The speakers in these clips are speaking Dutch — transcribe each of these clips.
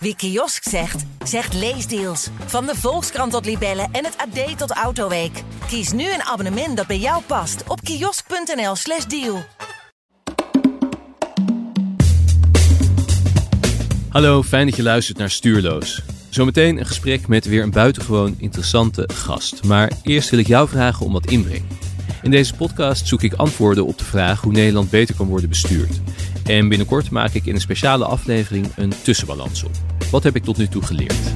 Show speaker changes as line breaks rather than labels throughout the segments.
Wie kiosk zegt, zegt leesdeals. Van de Volkskrant tot Libellen en het AD tot Autoweek. Kies nu een abonnement dat bij jou past op kiosk.nl/slash deal.
Hallo, fijn dat je luistert naar Stuurloos. Zometeen een gesprek met weer een buitengewoon interessante gast. Maar eerst wil ik jou vragen om wat inbreng. In deze podcast zoek ik antwoorden op de vraag hoe Nederland beter kan worden bestuurd. En binnenkort maak ik in een speciale aflevering een tussenbalans op. Wat heb ik tot nu toe geleerd?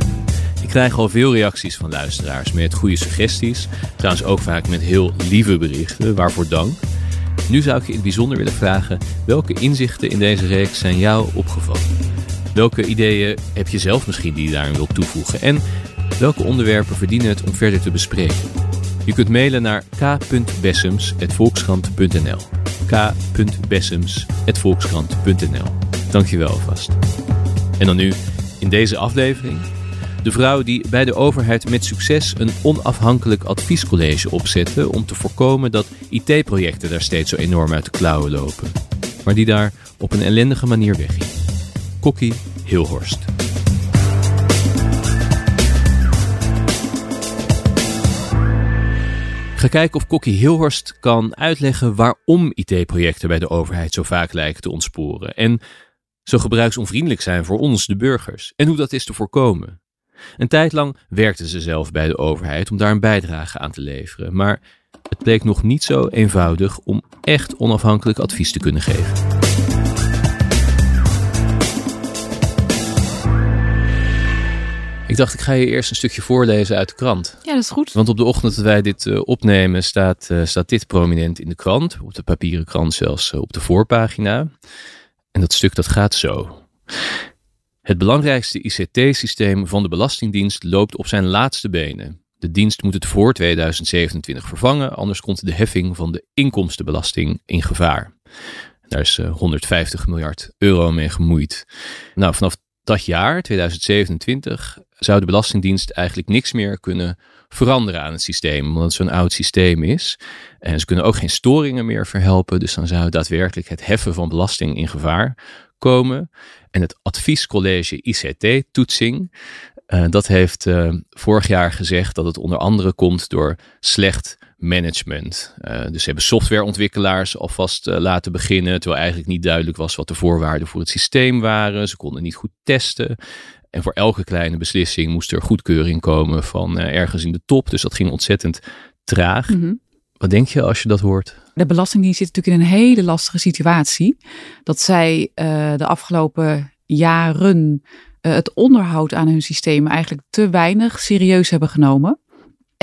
Ik krijg al veel reacties van luisteraars met goede suggesties. Trouwens ook vaak met heel lieve berichten, waarvoor dank. Nu zou ik je in het bijzonder willen vragen welke inzichten in deze reeks zijn jou opgevallen? Welke ideeën heb je zelf misschien die je daarin wilt toevoegen? En welke onderwerpen verdienen het om verder te bespreken? Je kunt mailen naar k.bessems.volkskrant.nl k.bessems.volkskrant.nl Dankjewel alvast. En dan nu, in deze aflevering, de vrouw die bij de overheid met succes een onafhankelijk adviescollege opzette om te voorkomen dat IT-projecten daar steeds zo enorm uit de klauwen lopen. Maar die daar op een ellendige manier wegging. Kokkie Hilhorst. ga kijken of Kokkie Hilhorst kan uitleggen waarom IT-projecten bij de overheid zo vaak lijken te ontsporen. En zo gebruiksonvriendelijk zijn voor ons, de burgers. En hoe dat is te voorkomen. Een tijd lang werkte ze zelf bij de overheid om daar een bijdrage aan te leveren. Maar het bleek nog niet zo eenvoudig om echt onafhankelijk advies te kunnen geven. Ik dacht, ik ga je eerst een stukje voorlezen uit de krant.
Ja, dat is goed.
Want op de ochtend dat wij dit uh, opnemen, staat, uh, staat dit prominent in de krant. Op de papieren krant zelfs uh, op de voorpagina. En dat stuk dat gaat zo. Het belangrijkste ICT-systeem van de Belastingdienst loopt op zijn laatste benen. De dienst moet het voor 2027 vervangen, anders komt de heffing van de inkomstenbelasting in gevaar. Daar is 150 miljard euro mee gemoeid. Nou, vanaf dat jaar, 2027, zou de Belastingdienst eigenlijk niks meer kunnen veranderen aan het systeem, omdat het zo'n oud systeem is. En ze kunnen ook geen storingen meer verhelpen, dus dan zou daadwerkelijk het heffen van belasting in gevaar komen. En het adviescollege ICT-toetsing, uh, dat heeft uh, vorig jaar gezegd dat het onder andere komt door slecht management. Uh, dus ze hebben softwareontwikkelaars alvast uh, laten beginnen, terwijl eigenlijk niet duidelijk was wat de voorwaarden voor het systeem waren. Ze konden niet goed testen. En voor elke kleine beslissing moest er goedkeuring komen van uh, ergens in de top. Dus dat ging ontzettend traag. Mm -hmm. Wat denk je als je dat hoort?
De Belastingdienst zit natuurlijk in een hele lastige situatie. Dat zij de afgelopen jaren het onderhoud aan hun systeem eigenlijk te weinig serieus hebben genomen.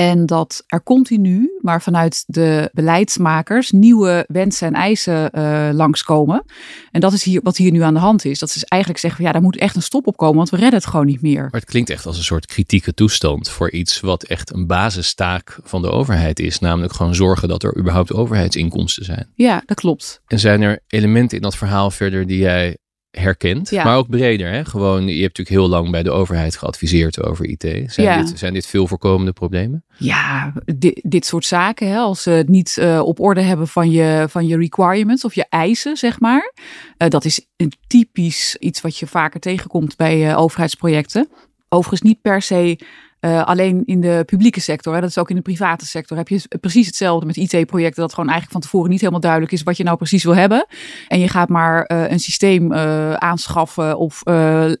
En dat er continu, maar vanuit de beleidsmakers, nieuwe wensen en eisen uh, langskomen. En dat is hier, wat hier nu aan de hand is. Dat ze eigenlijk zeggen, van, ja, daar moet echt een stop op komen, want we redden het gewoon niet meer.
Maar het klinkt echt als een soort kritieke toestand voor iets wat echt een basistaak van de overheid is. Namelijk gewoon zorgen dat er überhaupt overheidsinkomsten zijn.
Ja, dat klopt.
En zijn er elementen in dat verhaal verder die jij herkent, ja. maar ook breder. Hè? Gewoon, je hebt natuurlijk heel lang bij de overheid geadviseerd over IT. Zijn, ja. dit, zijn dit veel voorkomende problemen?
Ja, dit, dit soort zaken, hè, als ze het niet uh, op orde hebben van je, van je requirements of je eisen, zeg maar. Uh, dat is een typisch iets wat je vaker tegenkomt bij uh, overheidsprojecten. Overigens niet per se uh, alleen in de publieke sector, hè, dat is ook in de private sector, heb je precies hetzelfde met IT-projecten. Dat gewoon eigenlijk van tevoren niet helemaal duidelijk is wat je nou precies wil hebben. En je gaat maar uh, een systeem uh, aanschaffen of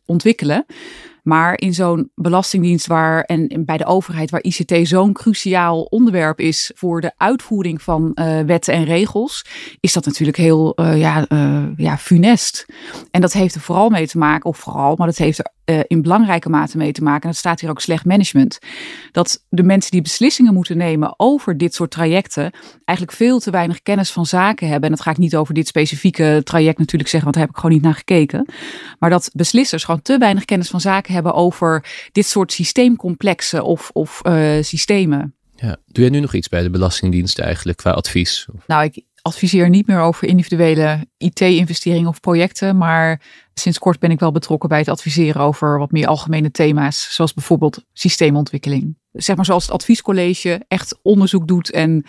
ontwikkelen. Maar in zo'n belastingdienst waar en bij de overheid waar ICT zo'n cruciaal onderwerp is voor de uitvoering van wetten en regels, is dat natuurlijk heel ja, ja, funest. En dat heeft er vooral mee te maken, of vooral, maar dat heeft er in belangrijke mate mee te maken, en dat staat hier ook slecht management, dat de mensen die beslissingen moeten nemen over dit soort trajecten eigenlijk veel te weinig kennis van zaken hebben. En dat ga ik niet over dit specifieke traject natuurlijk zeggen, want daar heb ik gewoon niet naar gekeken. Maar dat beslissers gewoon te weinig kennis van zaken hebben over dit soort systeemcomplexen of, of uh, systemen.
Ja. Doe jij nu nog iets bij de Belastingdienst eigenlijk qua advies?
Nou, ik adviseer niet meer over individuele IT-investeringen of projecten, maar sinds kort ben ik wel betrokken bij het adviseren over wat meer algemene thema's, zoals bijvoorbeeld systeemontwikkeling. Zeg maar zoals het adviescollege echt onderzoek doet en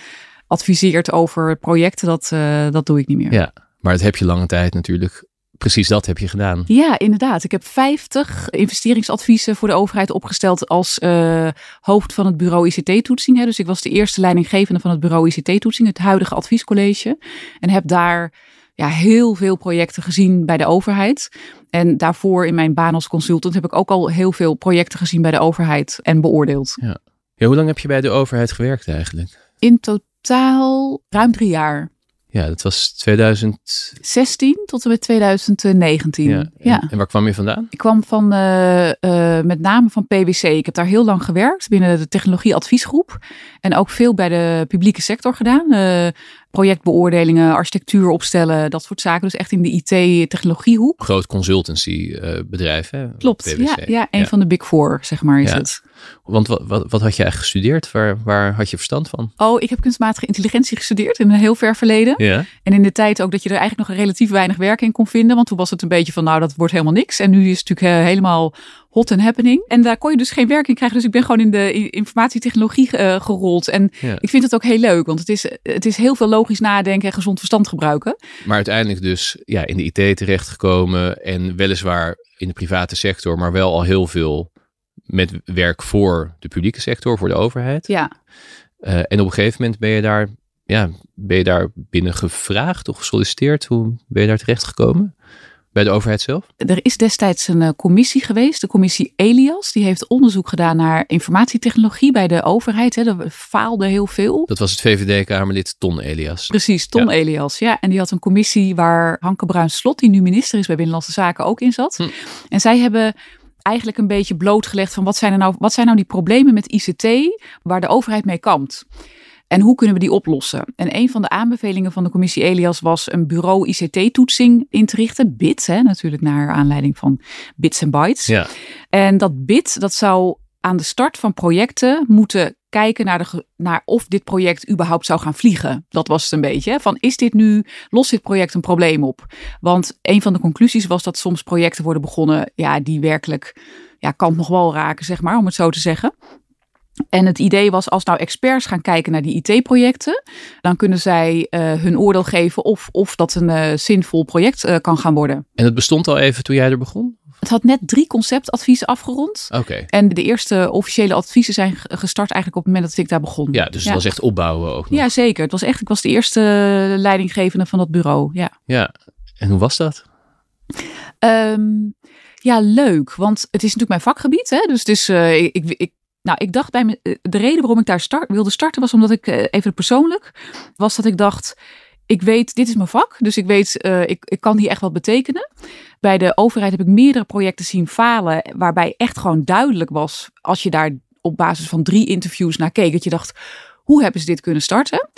adviseert over projecten, dat, uh, dat doe ik niet meer.
Ja, maar dat heb je lange tijd natuurlijk precies dat heb je gedaan.
Ja, inderdaad. Ik heb 50 investeringsadviezen voor de overheid opgesteld als uh, hoofd van het bureau ICT-toetsing. Dus ik was de eerste leidinggevende van het bureau ICT-toetsing, het huidige adviescollege. En heb daar ja, heel veel projecten gezien bij de overheid. En daarvoor in mijn baan als consultant heb ik ook al heel veel projecten gezien bij de overheid en beoordeeld.
Ja. ja hoe lang heb je bij de overheid gewerkt eigenlijk?
In totaal ruim drie jaar.
Ja, dat was 2016
tot en met 2019. Ja,
ja. En waar kwam je vandaan?
Ik kwam van uh, uh, met name van PwC. Ik heb daar heel lang gewerkt binnen de technologieadviesgroep. En ook veel bij de publieke sector gedaan. Uh, projectbeoordelingen, architectuur opstellen, dat soort zaken. Dus echt in de IT-technologiehoek.
Groot consultancybedrijf, hè?
Klopt, ja, ja, een van de big four, zeg maar, is het.
Want wat, wat, wat, had je eigenlijk gestudeerd? Waar, waar had je verstand van?
Oh, ik heb kunstmatige intelligentie gestudeerd in een heel ver verleden.
Ja.
En in de tijd ook dat je er eigenlijk nog relatief weinig werk in kon vinden. Want toen was het een beetje van, nou, dat wordt helemaal niks. En nu is het natuurlijk eh, helemaal hot and happening. En daar kon je dus geen werk in krijgen. Dus ik ben gewoon in de informatietechnologie uh, gerold. En ik vind het ook heel leuk, want het is, het is heel veel logisch nadenken en gezond verstand gebruiken.
Maar uiteindelijk dus ja, in de IT terechtgekomen en weliswaar in de private sector, maar wel al heel veel met werk voor de publieke sector, voor de overheid.
Ja.
Uh, en op een gegeven moment ben je daar, ja, ben je daar binnen gevraagd of gesolliciteerd? Hoe ben je daar terecht gekomen? Bij de overheid zelf?
Er is destijds een uh, commissie geweest, de commissie Elias. Die heeft onderzoek gedaan naar informatietechnologie bij de overheid. Hè. Er faalde heel veel.
Dat was het VVD-Kamerlid Ton Elias.
Precies, Ton Elias. Ja, en die had een commissie waar Hanke Bruins-Slot, die nu minister is bij Binnenlandse Zaken, ook in zat. Hm. En zij hebben eigenlijk een beetje blootgelegd van wat zijn, er nou, wat zijn nou die problemen met ICT waar de overheid mee kampt. En hoe kunnen we die oplossen? En een van de aanbevelingen van de commissie Elias was een bureau ICT-toetsing in te richten. BIT, hè, natuurlijk naar aanleiding van bits en bytes.
Ja.
En dat BIT, dat zou aan de start van projecten moeten kijken naar, de, naar of dit project überhaupt zou gaan vliegen. Dat was het een beetje. Van is dit nu, lost dit project een probleem op? Want een van de conclusies was dat soms projecten worden begonnen, ja, die werkelijk, ja, kan nog wel raken, zeg maar, om het zo te zeggen. En het idee was, als nou experts gaan kijken naar die IT-projecten, dan kunnen zij uh, hun oordeel geven of, of dat een uh, zinvol project uh, kan gaan worden.
En het bestond al even toen jij er begon?
Het had net drie conceptadviezen afgerond.
Oké.
En de eerste officiële adviezen zijn gestart eigenlijk op het moment dat ik daar begon.
Ja, dus het was echt opbouwen ook nog.
Ja, zeker. Het was echt, ik was de eerste leidinggevende van dat bureau. Ja.
Ja. En hoe was dat?
Um, ja, leuk. Want het is natuurlijk mijn vakgebied. Hè? Dus uh, ik, ik, nou, ik dacht bij me, de reden waarom ik daar start, wilde starten was omdat ik, uh, even persoonlijk, was dat ik dacht, ik weet, dit is mijn vak, dus ik weet, uh, ik, ik kan hier echt wat betekenen. Bij de overheid heb ik meerdere projecten zien falen, waarbij echt gewoon duidelijk was, als je daar op basis van drie interviews naar keek, dat je dacht, hoe hebben ze dit kunnen starten?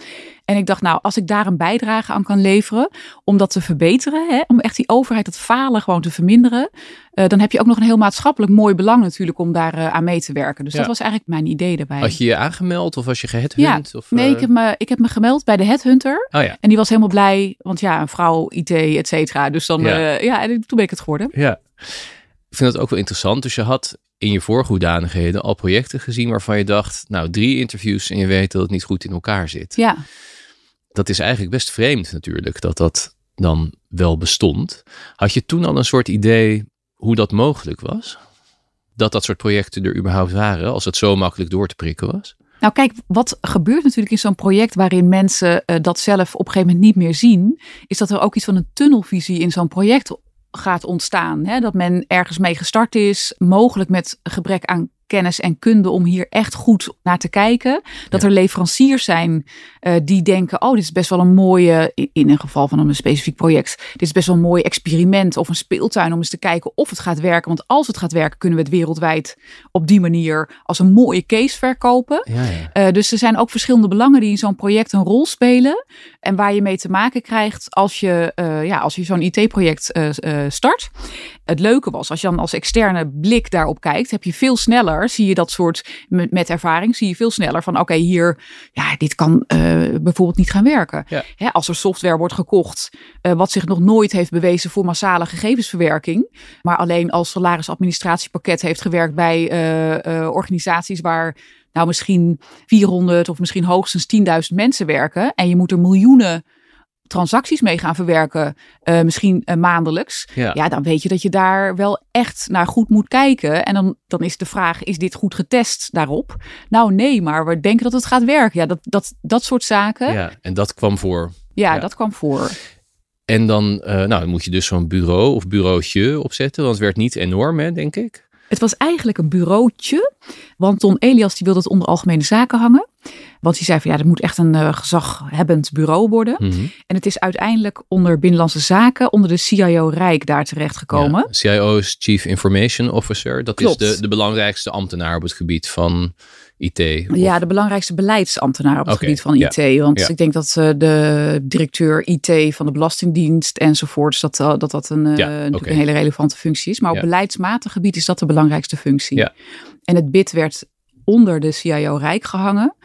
En ik dacht, nou, als ik daar een bijdrage aan kan leveren om dat te verbeteren, hè, om echt die overheid, dat falen gewoon te verminderen, uh, dan heb je ook nog een heel maatschappelijk mooi belang natuurlijk om daar uh, aan mee te werken. Dus ja. dat was eigenlijk mijn idee daarbij.
Had je je aangemeld of was je geheadhunt?
Ja,
of,
nee, ik heb, me, ik heb me gemeld bij de headhunter.
Oh, ja.
En die was helemaal blij, want ja, een vrouw, IT, et cetera. Dus dan, ja. Ja, en toen ben ik het geworden.
Ja. Ik vind dat ook wel interessant. Dus je had in je vorige hoedanigheden al projecten gezien waarvan je dacht, nou, drie interviews en je weet dat het niet goed in elkaar zit.
Ja.
Dat is eigenlijk best vreemd natuurlijk, dat dat dan wel bestond. Had je toen al een soort idee hoe dat mogelijk was? Dat dat soort projecten er überhaupt waren, als het zo makkelijk door te prikken was?
Nou kijk, wat gebeurt natuurlijk in zo'n project waarin mensen uh, dat zelf op een gegeven moment niet meer zien, is dat er ook iets van een tunnelvisie in zo'n project gaat ontstaan. Hè? Dat men ergens mee gestart is, mogelijk met gebrek aan kennis en kunde om hier echt goed naar te kijken. Dat ja. er leveranciers zijn uh, die denken: oh, dit is best wel een mooie, in een geval van een specifiek project, dit is best wel een mooi experiment of een speeltuin om eens te kijken of het gaat werken. Want als het gaat werken, kunnen we het wereldwijd op die manier als een mooie case verkopen.
Ja, ja.
Uh, dus er zijn ook verschillende belangen die in zo'n project een rol spelen en waar je mee te maken krijgt als je, uh, ja, als je zo'n IT-project start. Het leuke was, als je dan als externe blik daarop kijkt, heb je veel sneller, zie je dat soort, met, met ervaring, zie je veel sneller van, oké, okay, hier, ja, dit kan uh, bijvoorbeeld niet gaan werken.
Ja.
Hè, als er software wordt gekocht, uh, wat zich nog nooit heeft bewezen voor massale gegevensverwerking, maar alleen als salarisadministratiepakket heeft gewerkt bij uh, organisaties waar nou misschien 400 of misschien hoogstens 10.000 mensen werken en je moet er miljoenen transacties mee gaan verwerken, uh, misschien uh, maandelijks, ja. ja. dan weet je dat je daar wel echt naar goed moet kijken. En dan, dan is de vraag, is dit goed getest daarop? Nou nee, maar we denken dat het gaat werken. Ja, dat, dat, dat soort zaken.
Ja, en dat kwam voor.
Ja, ja. dat kwam voor.
En dan, uh, nou, dan moet je dus zo'n bureau of bureautje opzetten, want het werd niet enorm, hè, denk ik.
Het was eigenlijk een bureautje, want Don Elias die wilde het onder algemene zaken hangen. Want hij zei van ja, dat moet echt een uh, gezaghebbend bureau worden.
Mhm.
En het is uiteindelijk onder Binnenlandse Zaken, onder de CIO Rijk daar terechtgekomen.
Ja, CIO is Chief Information Officer. Dat
Klopt.
is de, de belangrijkste ambtenaar op het gebied van IT. Of...
Ja, de belangrijkste beleidsambtenaar op het gebied van
ja.
IT. Want
Ja.
ik denk dat eh, de directeur IT van de Belastingdienst enzovoorts, dat uh, dat, dat een, eh,
Ja,
natuurlijk
oké.
een hele relevante functie is. Maar op beleidsmatig gebied is dat de belangrijkste functie. En het BID werd onder de CIO Rijk gehangen.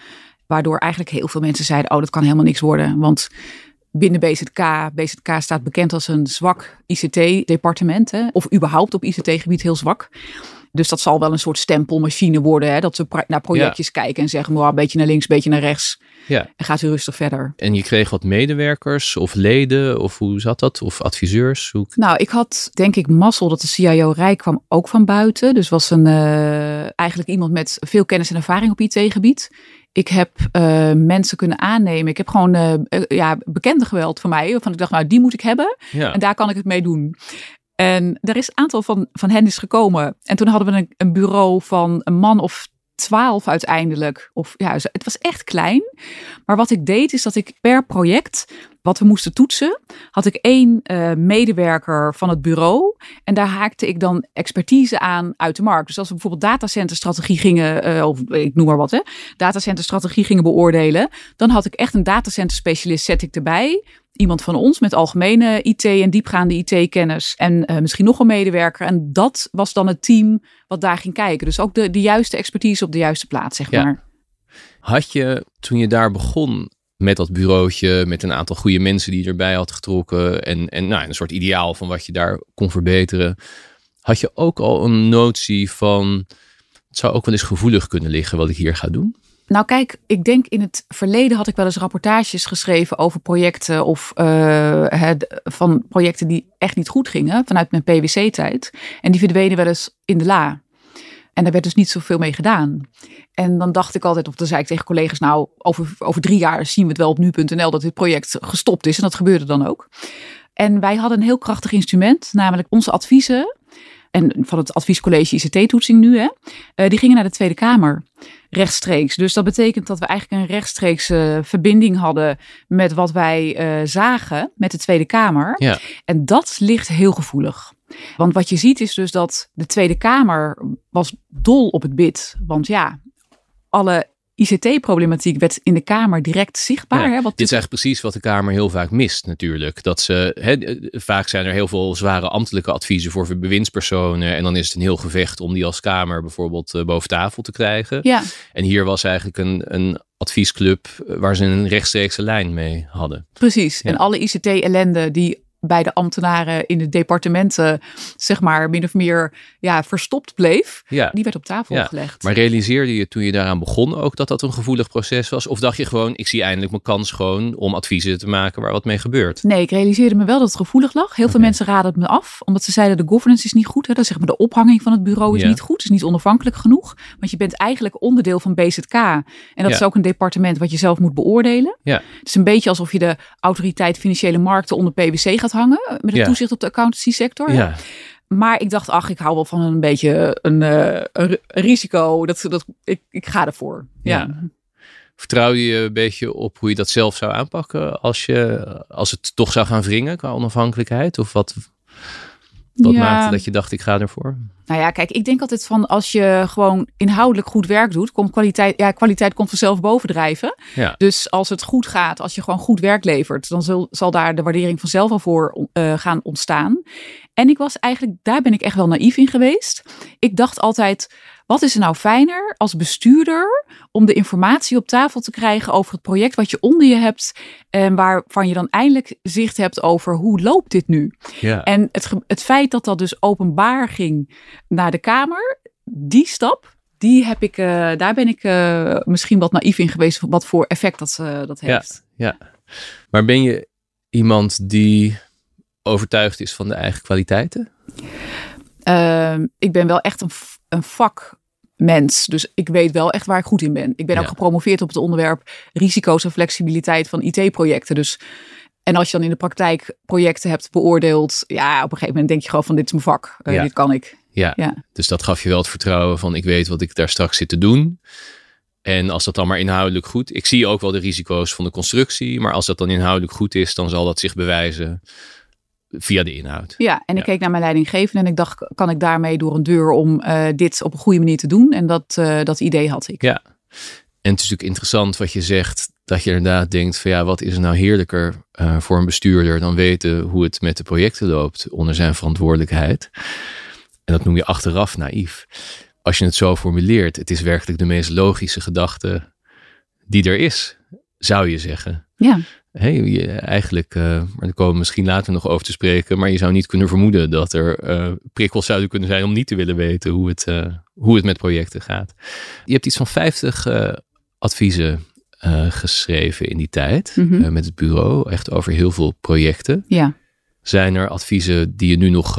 Waardoor eigenlijk heel veel mensen zeiden, oh dat kan helemaal niks worden. Want binnen BZK, BZK staat bekend als een zwak ICT-departement. Of überhaupt op ICT-gebied heel zwak. Dus dat zal wel een soort stempelmachine worden. Hè, dat ze naar projectjes kijken en zeggen, "Mwah, een beetje naar links, een beetje naar rechts.
Ja.
En gaat u rustig verder.
En je kreeg wat medewerkers of leden, of hoe zat dat? Of adviseurs? Hoe...
Nou, ik had denk ik mazzel dat de CIO Rijk kwam ook van buiten. Dus was een, eh, eigenlijk iemand met veel kennis en ervaring op IT-gebied. Ik heb eh, mensen kunnen aannemen. Ik heb gewoon eh, ja, bekenden geweld van mij. Waarvan ik dacht, nou die moet ik hebben.
Ja.
En daar kan ik het mee doen. En er is een aantal van, van hen is gekomen. En toen hadden we een, een bureau van een man of twaalf uiteindelijk. Of ja, het was echt klein. Maar wat ik deed is dat ik per project wat we moesten toetsen, had ik één eh, medewerker van het bureau. En daar haakte ik dan expertise aan uit de markt. Dus als we bijvoorbeeld datacenterstrategie gingen, eh, of ik noem maar wat, hè, datacenterstrategie gingen beoordelen, dan had ik echt een datacenter specialist zet ik erbij. Iemand van ons met algemene IT en diepgaande IT-kennis. En eh, misschien nog een medewerker. En dat was dan het team wat daar ging kijken. Dus ook de, de juiste expertise op de juiste plaats, zeg
Ja.
maar.
Had je toen je daar begon met dat bureautje, met een aantal goede mensen die je erbij had getrokken en, en nou, een soort ideaal van wat je daar kon verbeteren, had je ook al een notie van het zou ook wel eens gevoelig kunnen liggen wat ik hier ga doen?
Nou kijk, ik denk in het verleden had ik wel eens rapportages geschreven over projecten of eh, van projecten die echt niet goed gingen vanuit mijn PwC-tijd. En die verdwenen wel eens in de la. En daar werd dus niet zoveel mee gedaan. En dan dacht ik altijd, of dan zei ik tegen collega's, nou, over, over drie jaar zien we het wel op nu.nl dat dit project gestopt is. En dat gebeurde dan ook. En wij hadden een heel krachtig instrument, namelijk onze adviezen. En van het adviescollege ICT-toetsing nu, hè, eh, die gingen naar de Tweede Kamer rechtstreeks. Dus dat betekent dat we eigenlijk een rechtstreekse verbinding hadden met wat wij eh, zagen met de Tweede Kamer.
Ja.
En dat ligt heel gevoelig. Want wat je ziet is dus dat de Tweede Kamer was dol op het bid. Want ja, alle ICT-problematiek werd in de Kamer direct zichtbaar.
Ja,
hè, wat
Dit is eigenlijk precies wat de Kamer heel vaak mist natuurlijk. Dat ze, hè, vaak zijn er heel veel zware ambtelijke adviezen voor bewindspersonen. En dan is het een heel gevecht om die als Kamer bijvoorbeeld eh, boven tafel te krijgen.
Ja,
En hier was eigenlijk een, een adviesclub eh, waar ze een rechtstreekse lijn mee hadden.
precies.
Ja.
En alle ICT-ellende die bij de ambtenaren in de departementen, zeg maar, min of meer ja, verstopt bleef,
Ja.
die werd op tafel
Ja,
gelegd.
Maar realiseerde je toen je daaraan begon ook dat dat een gevoelig proces was? Of dacht je gewoon, ik zie eindelijk mijn kans gewoon om adviezen te maken waar wat mee gebeurt?
Nee, ik realiseerde me wel dat het gevoelig lag. Heel veel mensen raden het me af, omdat ze zeiden de governance is niet goed. Hè? Dat zeg maar de ophanging van het bureau is
Ja.
niet goed, is niet onafhankelijk genoeg. Want je bent eigenlijk onderdeel van BZK. En dat is ook een departement wat je zelf moet beoordelen.
Ja.
Het is een beetje alsof je de autoriteit financiële markten onder PwC gaat hangen. Met het
Ja.
toezicht op de accountancy sector.
Ja,
Maar ik dacht, ach, ik hou wel van een beetje een, eh, een ri- risico. Dat, dat, ik, ik ga ervoor. Ja.
Ja. vertrouw je een beetje op hoe je dat zelf zou aanpakken als, je, als het toch zou gaan wringen qua onafhankelijkheid? Of wat, wat
Ja.
maakte dat je dacht, ik ga ervoor?
Nou ja, kijk, ik denk altijd van als je gewoon inhoudelijk goed werk doet, komt kwaliteit, ja, kwaliteit komt vanzelf bovendrijven.
Ja.
Dus als het goed gaat, als je gewoon goed werk levert, dan zal, zal daar de waardering vanzelf al voor eh, gaan ontstaan. En ik was eigenlijk, daar ben ik echt wel naïef in geweest. Ik dacht altijd, wat is er nou fijner als bestuurder om de informatie op tafel te krijgen over het project wat je onder je hebt en waarvan je dan eindelijk zicht hebt over hoe loopt dit nu?
Ja.
En het, het feit dat dat dus openbaar ging naar de Kamer, die stap, die heb ik, eh, daar ben ik eh, misschien wat naïef in geweest, wat voor effect dat, eh, dat heeft.
Maar ben je iemand die overtuigd is van de eigen kwaliteiten?
Ehm, ik ben wel echt een, een vakmens. Dus ik weet wel echt waar ik goed in ben. Ik ben
Ja.
ook gepromoveerd op het onderwerp risico's en flexibiliteit van IT-projecten. Dus, en als je dan in de praktijk projecten hebt beoordeeld, ja, op een gegeven moment denk je gewoon van dit is mijn vak. Eh,
Ja.
Dit kan ik.
Ja.
Ja.
Dus dat gaf je wel het vertrouwen van ik weet wat ik daar straks zit te doen. En als dat dan maar inhoudelijk goed... Ik zie ook wel de risico's van de constructie. Maar als dat dan inhoudelijk goed is, dan zal dat zich bewijzen via de inhoud.
Ja, en ik
Ja.
keek naar mijn leidinggevende en ik dacht, kan ik daarmee door een deur om eh, dit op een goede manier te doen? En dat, eh, dat idee had ik.
Ja. En het is natuurlijk interessant wat je zegt. Dat je inderdaad denkt van ja, wat is er nou heerlijker eh, voor een bestuurder dan weten hoe het met de projecten loopt onder zijn verantwoordelijkheid. En dat noem je achteraf naïef. Als je het zo formuleert, het is werkelijk de meest logische gedachte die er is, zou je zeggen.
Ja,
Hey, je, eigenlijk, eh, maar daar komen we misschien later nog over te spreken, maar je zou niet kunnen vermoeden dat er eh, prikkels zouden kunnen zijn om niet te willen weten hoe het, eh, hoe het met projecten gaat. Je hebt iets van 50 eh, adviezen geschreven in die tijd
Mhm.
met het bureau, echt over heel veel projecten.
ja.
Zijn er adviezen die je nu nog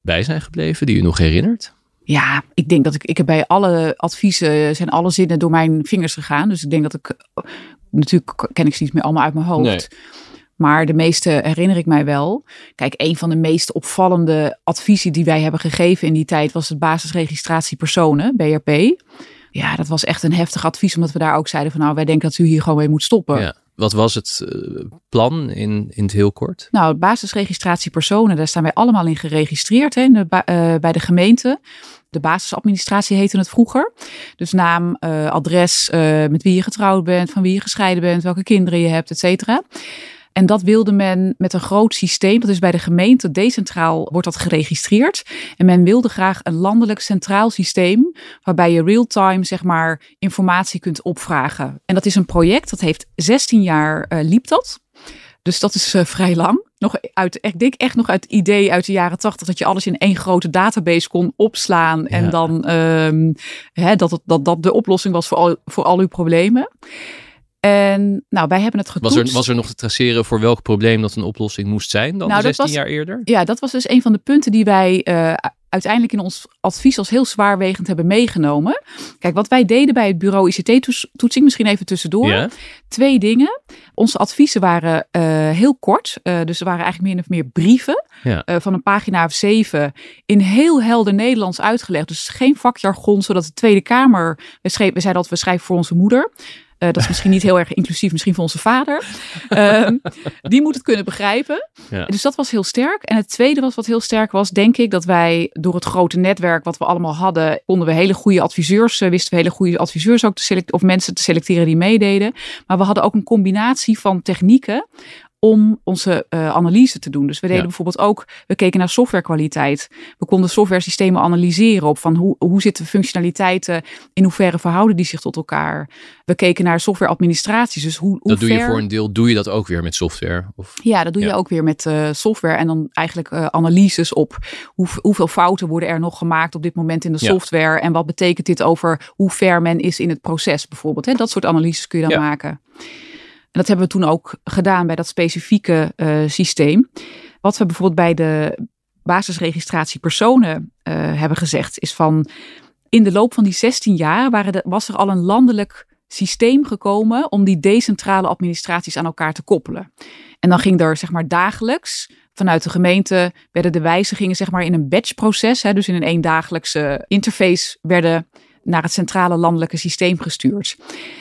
bij zijn gebleven, die je nog herinnert?
Ja, ik denk dat ik, ik heb bij alle adviezen, zijn alle zinnen door mijn vingers gegaan. Dus ik denk dat ik, natuurlijk ken ik ze niet meer allemaal uit mijn hoofd.
Nee.
Maar de meeste herinner ik mij wel. Kijk, een van de meest opvallende adviezen die wij hebben gegeven in die tijd was het basisregistratie personen, BRP. Ja, dat was echt een heftig advies, omdat we daar ook zeiden van nou, wij denken dat u hier gewoon mee moet stoppen.
Ja. Wat was het eh, plan in, in het heel kort?
Nou, basisregistratie personen, daar staan wij allemaal in geregistreerd hè, in de ba- eh, bij de gemeente. De basisadministratie heette het vroeger. Dus naam, eh, adres, eh, met wie je getrouwd bent, van wie je gescheiden bent, welke kinderen je hebt, et cetera. En dat wilde men met een groot systeem, dat is bij de gemeente decentraal wordt dat geregistreerd. En men wilde graag een landelijk centraal systeem waarbij je real-time zeg maar informatie kunt opvragen. En dat is een project, dat heeft 16 jaar eh, liep dat. Dus dat is eh, vrij lang. Nog uit, ik denk echt nog uit het idee uit de jaren tachtig dat je alles in één grote database kon opslaan. En dan ehm, hè, dat, het, dat dat de oplossing was voor al, voor al uw problemen. En nou, wij hebben het
Was
getoetst.
er, was er nog te traceren voor welk probleem dat een oplossing moest zijn dan
Nou, dat
16
was-
jaar eerder?
Ja, dat was dus een van de punten die wij eh, uiteindelijk in ons advies als heel zwaarwegend hebben meegenomen. Kijk, wat wij deden bij het bureau ICT-toetsing, misschien even tussendoor.
Ja?
Twee dingen. Onze adviezen waren eh, heel kort. eh, dus ze waren eigenlijk meer of meer brieven.
Ja.
eh, van een pagina of zeven. In heel helder Nederlands uitgelegd. Dus geen vakjargon, zodat de Tweede Kamer. We, schreven, we zeiden dat we schrijven voor onze moeder. Eh, dat is misschien niet heel erg inclusief, misschien voor onze vader. Ehm, die moet het kunnen begrijpen.
Ja.
Dus dat was heel sterk. En het tweede was wat heel sterk was, denk ik, dat wij door het grote netwerk wat we allemaal hadden, konden we hele goede adviseurs, eh, wisten we hele goede adviseurs ook te selecteren, of mensen te selecteren die meededen. Maar we hadden ook een combinatie van technieken om onze eh, analyse te doen. Dus we deden
Ja.
bijvoorbeeld ook, we keken naar softwarekwaliteit. We konden software systemen analyseren op van hoe, hoe zitten functionaliteiten, in hoeverre verhouden die zich tot elkaar. We keken naar softwareadministraties. Dus hoe, hoe
Dat doe je voor een deel, doe je dat ook weer met software? Of,
ja, dat doe je ook weer met eh, software en dan eigenlijk eh, analyses op hoe, hoeveel fouten worden er nog gemaakt op dit moment in de
Ja.
software en wat betekent dit over hoe ver men is in het proces bijvoorbeeld. Hè? Dat soort analyses kun je dan maken. En dat hebben we toen ook gedaan bij dat specifieke eh, systeem. Wat we bijvoorbeeld bij de basisregistratie personen eh, hebben gezegd is van in de loop van die 16 jaar waren was er al een landelijk systeem gekomen om die decentrale administraties aan elkaar te koppelen. En dan ging er zeg maar dagelijks vanuit de gemeente werden de wijzigingen zeg maar in een batchproces, dus in een eendagelijkse interface werden naar het centrale landelijke systeem gestuurd.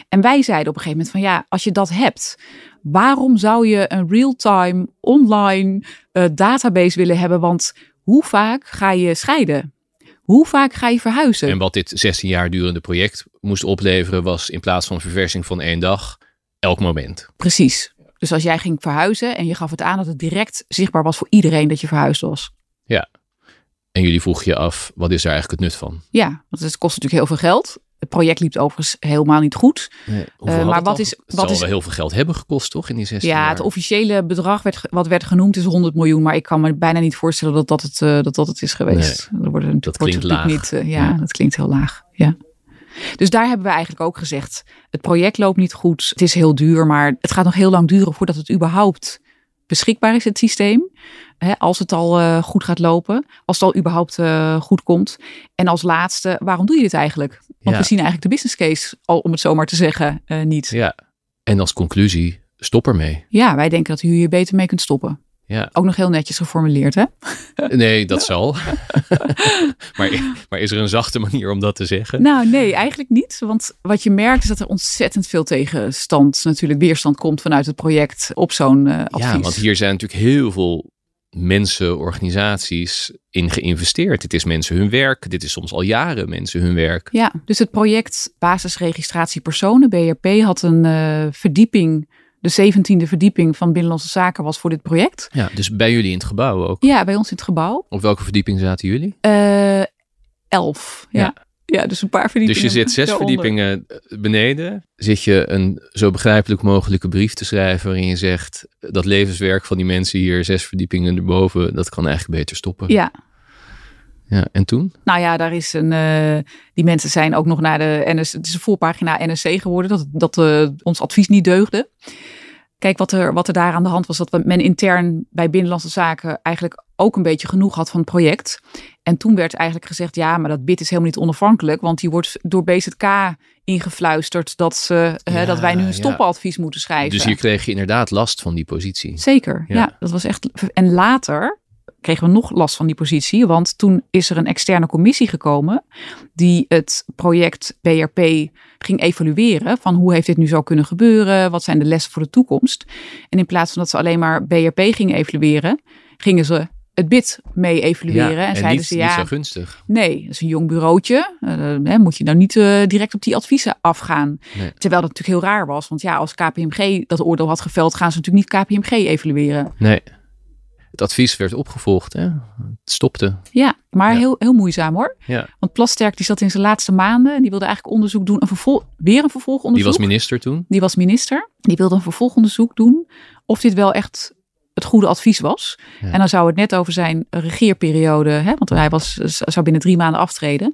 En wij zeiden op een gegeven moment van ja, als je dat hebt, waarom zou je een real-time online eh, database willen hebben? Want hoe vaak ga je scheiden? Hoe vaak ga je verhuizen?
En wat dit 16 jaar durende project moest opleveren, was in plaats van verversing van één dag, elk moment.
Precies. Dus als jij ging verhuizen en je gaf het aan dat het direct zichtbaar was voor iedereen dat je verhuisd was.
En jullie vroegen je af, wat is daar eigenlijk het nut van?
Ja, want het kost natuurlijk heel veel geld. Het project liep overigens helemaal niet goed.
Hoeveel
Eh, maar
het
wat
al?
is-
Het
wat
zal
is-
wel heel veel geld hebben gekost, toch, in die 16
Ja,
jaar?
het officiële bedrag werd, wat werd genoemd is 100 miljoen. Maar ik kan me bijna niet voorstellen dat dat het, eh, dat, dat het is geweest. Dat, wordt natuurlijk,
Dat
wordt
klinkt laag.
Niet, eh, ja,
Ja.
dat klinkt heel laag. Ja. Dus daar hebben we eigenlijk ook gezegd. Het project loopt niet goed. Het is heel duur, maar het gaat nog heel lang duren voordat het überhaupt beschikbaar is, het systeem. Hè, als het al uh, goed gaat lopen, als het al überhaupt uh, goed komt. En als laatste, waarom doe je dit eigenlijk? Want
Ja.
we zien eigenlijk de business case, al om het zomaar te zeggen, uh, niet.
Ja. En als conclusie, stop ermee.
Ja, wij denken dat u hier beter mee kunt stoppen.
Ja.
Ook nog heel netjes geformuleerd, hè?
Nee, dat zal. maar, maar is er een zachte manier om dat te zeggen?
Nou, nee, eigenlijk niet. Want wat je merkt is dat er ontzettend veel tegenstand, natuurlijk weerstand komt vanuit het project op zo'n uh, advies.
Ja, want hier zijn natuurlijk heel veel mensen, organisaties in geïnvesteerd. Dit is mensen hun werk. Dit is soms al jaren mensen hun werk.
Ja, dus het project Basisregistratie Personen, BRP, had een uh, verdieping. De zeventiende verdieping van Binnenlandse Zaken was voor dit project.
Ja, dus bij jullie in het gebouw ook?
Ja, bij ons in het gebouw.
Op welke verdieping zaten jullie?
Uh, elf, ja. ja. ja. dus een paar verdiepingen.
Dus je zit zes
daaronder.
verdiepingen beneden. Zit je een zo begrijpelijk mogelijke brief te schrijven waarin je zegt dat levenswerk van die mensen hier zes verdiepingen erboven, dat kan eigenlijk beter stoppen.
Ja.
Ja, en toen?
Nou ja, daar is een. Uh, die mensen zijn ook nog naar de NS. Het is een voorpagina NSC geworden. Dat, dat uh, ons advies niet deugde. Kijk, wat er, wat er daar aan de hand was, dat men intern bij Binnenlandse Zaken eigenlijk ook een beetje genoeg had van het project. En toen werd eigenlijk gezegd, ja, maar dat BID is helemaal niet onafhankelijk, want die wordt door BZK ingefluisterd dat, ze, ja, hè, dat wij nu een stoppenadvies ja. moeten schrijven.
Dus hier kreeg je inderdaad last van die positie.
Zeker, ja. ja. Dat was echt. En later kregen we nog last van die positie, want toen is er een externe commissie gekomen die het project BRP ging evalueren van hoe heeft dit nu zo kunnen gebeuren, wat zijn de lessen voor de toekomst. En in plaats van dat ze alleen maar BRP gingen evalueren, gingen ze het BID mee evalueren.
Ja,
en,
en
zeiden
niet,
ze ja.
Niet zo gunstig.
Nee, dat is een jong bureautje. Uh, moet je nou niet uh, direct op die adviezen afgaan.
Nee.
Terwijl dat natuurlijk heel raar was. Want ja, als KPMG dat oordeel had geveld, gaan ze natuurlijk niet KPMG evalueren.
Nee. Het advies werd opgevolgd. Hè? Het stopte.
Ja, maar
Ja.
Heel, heel moeizaam hoor.
Ja.
Want Plasterk die zat in zijn laatste maanden. en Die wilde eigenlijk onderzoek doen. Een vervol weer een
Die
vervolgonderzoek.
was minister toen.
Die was minister. Die wilde een vervolgonderzoek doen. Of dit wel echt het goede advies was.
Ja.
En dan zou het net over zijn regeerperiode. Hè, want hij was, zou binnen drie maanden aftreden.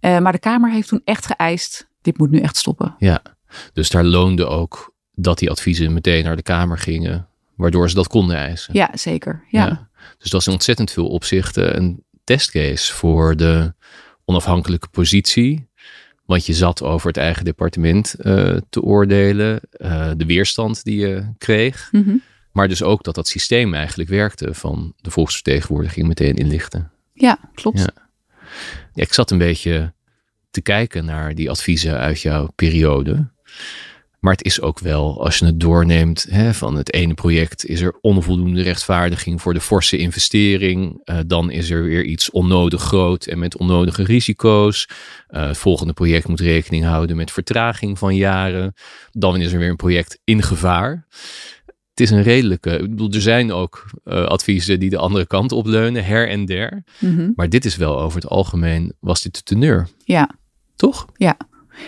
Eh, maar de Kamer heeft toen echt geëist. Dit moet nu echt stoppen.
Ja. Dus daar loonde ook dat die adviezen meteen naar de Kamer gingen. Waardoor ze dat konden eisen.
Ja, zeker. Ja.
Dus dat is in ontzettend veel opzichten een testcase voor de onafhankelijke positie. Want je zat over het eigen departement uh, te oordelen. Uh, de weerstand die je kreeg.
Mhm.
Maar dus ook dat dat systeem eigenlijk werkte van de volksvertegenwoordiging meteen inlichten.
ja klopt.
Ja. Ja, ik zat een beetje te kijken naar die adviezen uit jouw periode. Maar het is ook wel, als je het doorneemt, hè, van het ene project is er onvoldoende rechtvaardiging voor de forse investering. Uh, dan is er weer iets onnodig groot en met onnodige risico's. Uh, het volgende project moet rekening houden met vertraging van jaren. Dan is er weer een project in gevaar. Het is een redelijke. Ik bedoel, er zijn ook uh, adviezen die de andere kant opleunen, her en der.
Mhm.
Maar dit is wel over het algemeen, was dit de teneur.
Ja,
Toch?
ja.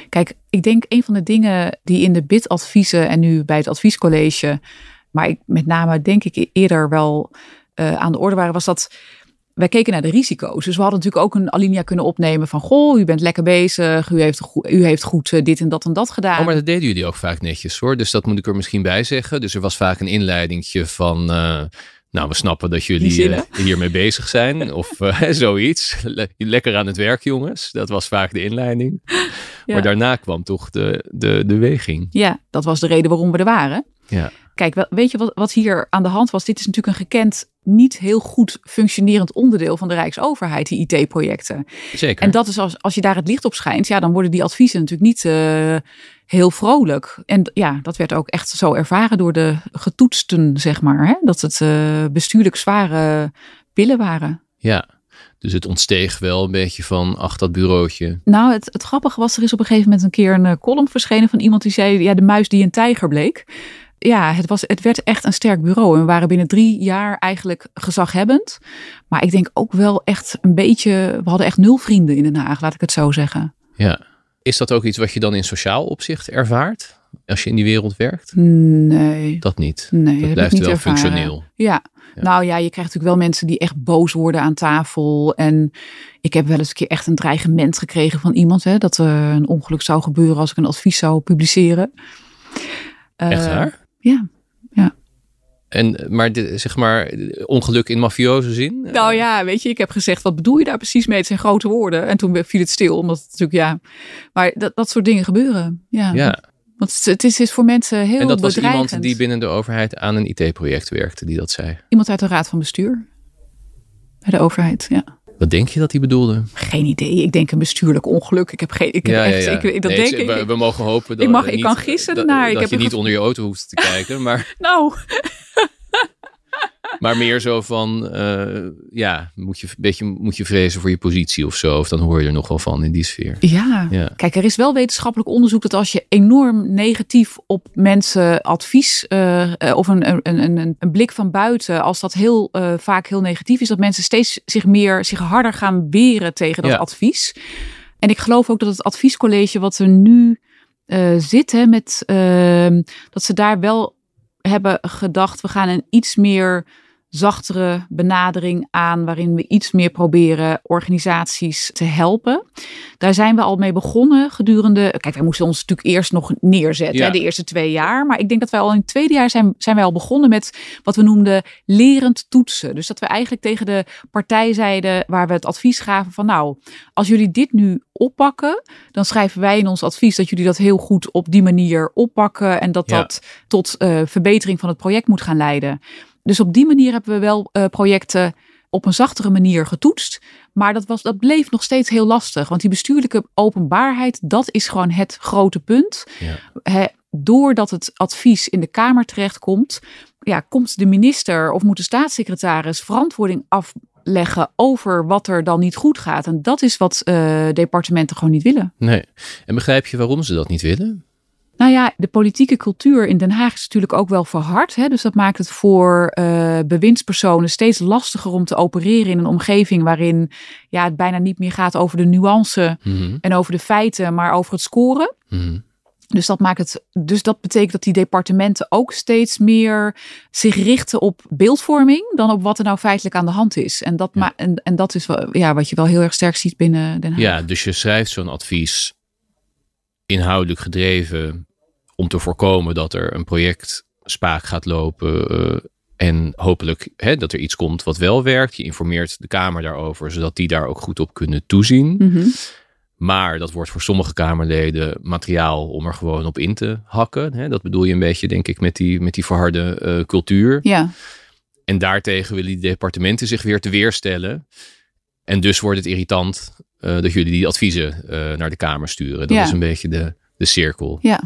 Kijk, ik denk een van de dingen die in de BID-adviezen en nu bij het adviescollege, maar ik, met name denk ik eerder wel uh, aan de orde waren, was dat wij keken naar de risico's. Dus we hadden natuurlijk ook een alinea kunnen opnemen van, goh, u bent lekker bezig, u heeft, u heeft goed uh, dit en dat en dat gedaan.
Oh, maar dat deden jullie ook vaak netjes hoor. Dus dat moet ik er misschien bij zeggen. Dus er was vaak een inleidingtje van... Uh, nou, we snappen dat jullie uh, hiermee bezig zijn. Of uh, zoiets. Le lekker aan het werk, jongens. Dat was vaak de inleiding. Ja. Maar daarna kwam toch de, de, de weging.
Ja, dat was de reden waarom we er waren.
Ja.
Kijk, weet je wat, wat hier aan de hand was? Dit is natuurlijk een gekend, niet heel goed functionerend onderdeel van de Rijksoverheid, die IT-projecten.
Zeker.
En dat is als, als je daar het licht op schijnt, ja, dan worden die adviezen natuurlijk niet uh, heel vrolijk. En ja, dat werd ook echt zo ervaren door de getoetsten, zeg maar. Hè? Dat het uh, bestuurlijk zware pillen waren.
Ja, dus het ontsteeg wel een beetje van, ach, dat bureautje.
Nou, het, het grappige was, er is op een gegeven moment een keer een uh, column verschenen van iemand die zei, ja, de muis die een tijger bleek. Ja, het, was, het werd echt een sterk bureau. En we waren binnen drie jaar eigenlijk gezaghebbend. Maar ik denk ook wel echt een beetje, we hadden echt nul vrienden in Den Haag, laat ik het zo zeggen.
Ja. Is dat ook iets wat je dan in sociaal opzicht ervaart? Als je in die wereld werkt?
Nee.
Dat niet.
Nee,
dat blijft wel
ervaren.
functioneel.
Ja. ja. nou ja, je krijgt natuurlijk wel mensen die echt boos worden aan tafel. En ik heb wel eens een keer echt een dreigement gekregen van iemand. Hè, dat er een ongeluk zou gebeuren als ik een advies zou publiceren.
Echt waar?
Uh, ja, ja.
En, maar de, zeg maar, ongeluk in mafioze zin?
Nou ja, weet je, ik heb gezegd, wat bedoel je daar precies mee? Het zijn grote woorden. En toen viel het stil, omdat het natuurlijk, ja. Maar dat, dat soort dingen gebeuren. Ja.
Ja,
Want het is, is voor mensen heel
en dat was
bedreigend.
iemand die binnen de overheid aan een IT-project werkte, die dat zei.
Iemand uit de raad van bestuur. Bij de overheid, ja.
Wat denk je dat hij bedoelde?
Geen idee. Ik denk een bestuurlijk ongeluk. Ik heb geen. Ik heb echt, Ik, dat
Nee,
denk ik.
we, we mogen hopen dat
Ik mag- ik kan gissen
dat,
ernaar. Ik
dat
heb
je niet onder je auto hoeft te kijken, maar,
Nou,
maar meer zo van, eh, ja, moet je, beetje, moet je vrezen voor je positie of zo, of dan hoor je er nog wel van in die sfeer.
ja.
Ja.
Kijk, er is wel wetenschappelijk onderzoek dat als je enorm negatief op mensen advies eh, eh, of een, een, een, een, blik van buiten, als dat heel vaak heel negatief is, dat mensen steeds zich meer, zich harder gaan weren tegen dat
Ja.
advies. En ik geloof ook dat het adviescollege wat er nu zit, hè, met, ehm, dat ze daar wel hebben gedacht, we gaan een iets meer zachtere benadering aan, waarin we iets meer proberen organisaties te helpen. Daar zijn we al mee begonnen gedurende. Kijk, wij moesten ons natuurlijk eerst nog neerzetten,
Ja.
hè, de eerste twee jaar. Maar ik denk dat wij al in het tweede jaar zijn, zijn wij al begonnen met wat we noemden lerend toetsen. Dus dat we eigenlijk tegen de partij zeiden, waar we het advies gaven van nou, als jullie dit nu oppakken, dan schrijven wij in ons advies dat jullie dat heel goed op die manier oppakken en dat
Ja.
dat tot eh, verbetering van het project moet gaan leiden. Dus op die manier hebben we wel eh, projecten op een zachtere manier getoetst. Maar dat, was, dat bleef nog steeds heel lastig. Want die bestuurlijke openbaarheid, dat is gewoon het grote punt.
Ja.
Doordat het advies in de Kamer terechtkomt, ja, komt de minister of moet de staatssecretaris verantwoording afleggen over wat er dan niet goed gaat. En dat is wat eh, departementen gewoon niet willen.
Nee. En begrijp je waarom ze dat niet willen?
Nou ja, de politieke cultuur in Den Haag is natuurlijk ook wel verhard. Hè? Dus dat maakt het voor eh, bewindspersonen steeds lastiger om te opereren in een omgeving waarin ja, het bijna niet meer gaat over de nuance
Mhm.
en over de feiten, maar over het scoren.
Mhm.
Dus dat, maakt het, dus dat betekent dat die departementen ook steeds meer zich richten op beeldvorming dan op wat er nou feitelijk aan de hand is. En dat,
Ja.
ma- en, en dat is wel, ja, wat je wel heel erg sterk ziet binnen Den Haag.
Ja, dus je schrijft zo'n advies inhoudelijk gedreven om te voorkomen dat er een project spaak gaat lopen eh, en hopelijk hè, dat er iets komt wat wel werkt. Je informeert de Kamer daarover, zodat die daar ook goed op kunnen toezien.
Mhm.
Maar dat wordt voor sommige Kamerleden materiaal om er gewoon op in te hakken. Hè? Dat bedoel je een beetje, denk ik, met die, met die verharde eh, cultuur.
ja.
En daartegen willen die departementen zich weer te weerstellen. En dus wordt het irritant eh, dat jullie die adviezen naar de Kamer sturen. Dat
Ja.
is een beetje de, de cirkel.
ja.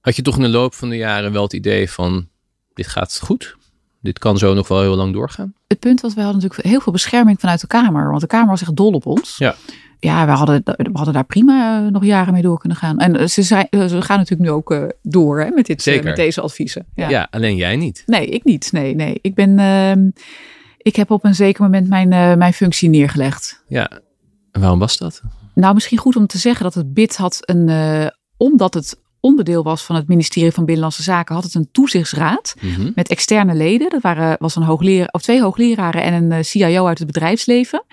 Had je toch in de loop van de jaren wel het idee van, dit gaat goed? Dit kan zo nog wel heel lang doorgaan?
het punt was, we hadden natuurlijk heel veel bescherming vanuit de Kamer. Want de Kamer was echt dol op ons.
Ja.
Ja, we hadden, we hadden daar prima eh, nog jaren mee door kunnen gaan. En eh, ze, zijn, eh, ze gaan natuurlijk nu ook door hè, met, dit,
Zeker.
met deze adviezen. Ja.
Ja. alleen jij niet.
Nee, ik niet. Nee, nee. Ik ben. ehm, ik heb op een zeker moment mijn, mijn functie neergelegd.
Ja, en waarom was dat?
Nou, misschien goed om te zeggen dat het BID had een. eh, omdat het onderdeel was van het ministerie van Binnenlandse Zaken, had het een toezichtsraad
Mhm.
met externe leden. Dat waren, was een hoogleraar, of twee hoogleraren en een eh, CIO uit het bedrijfsleven.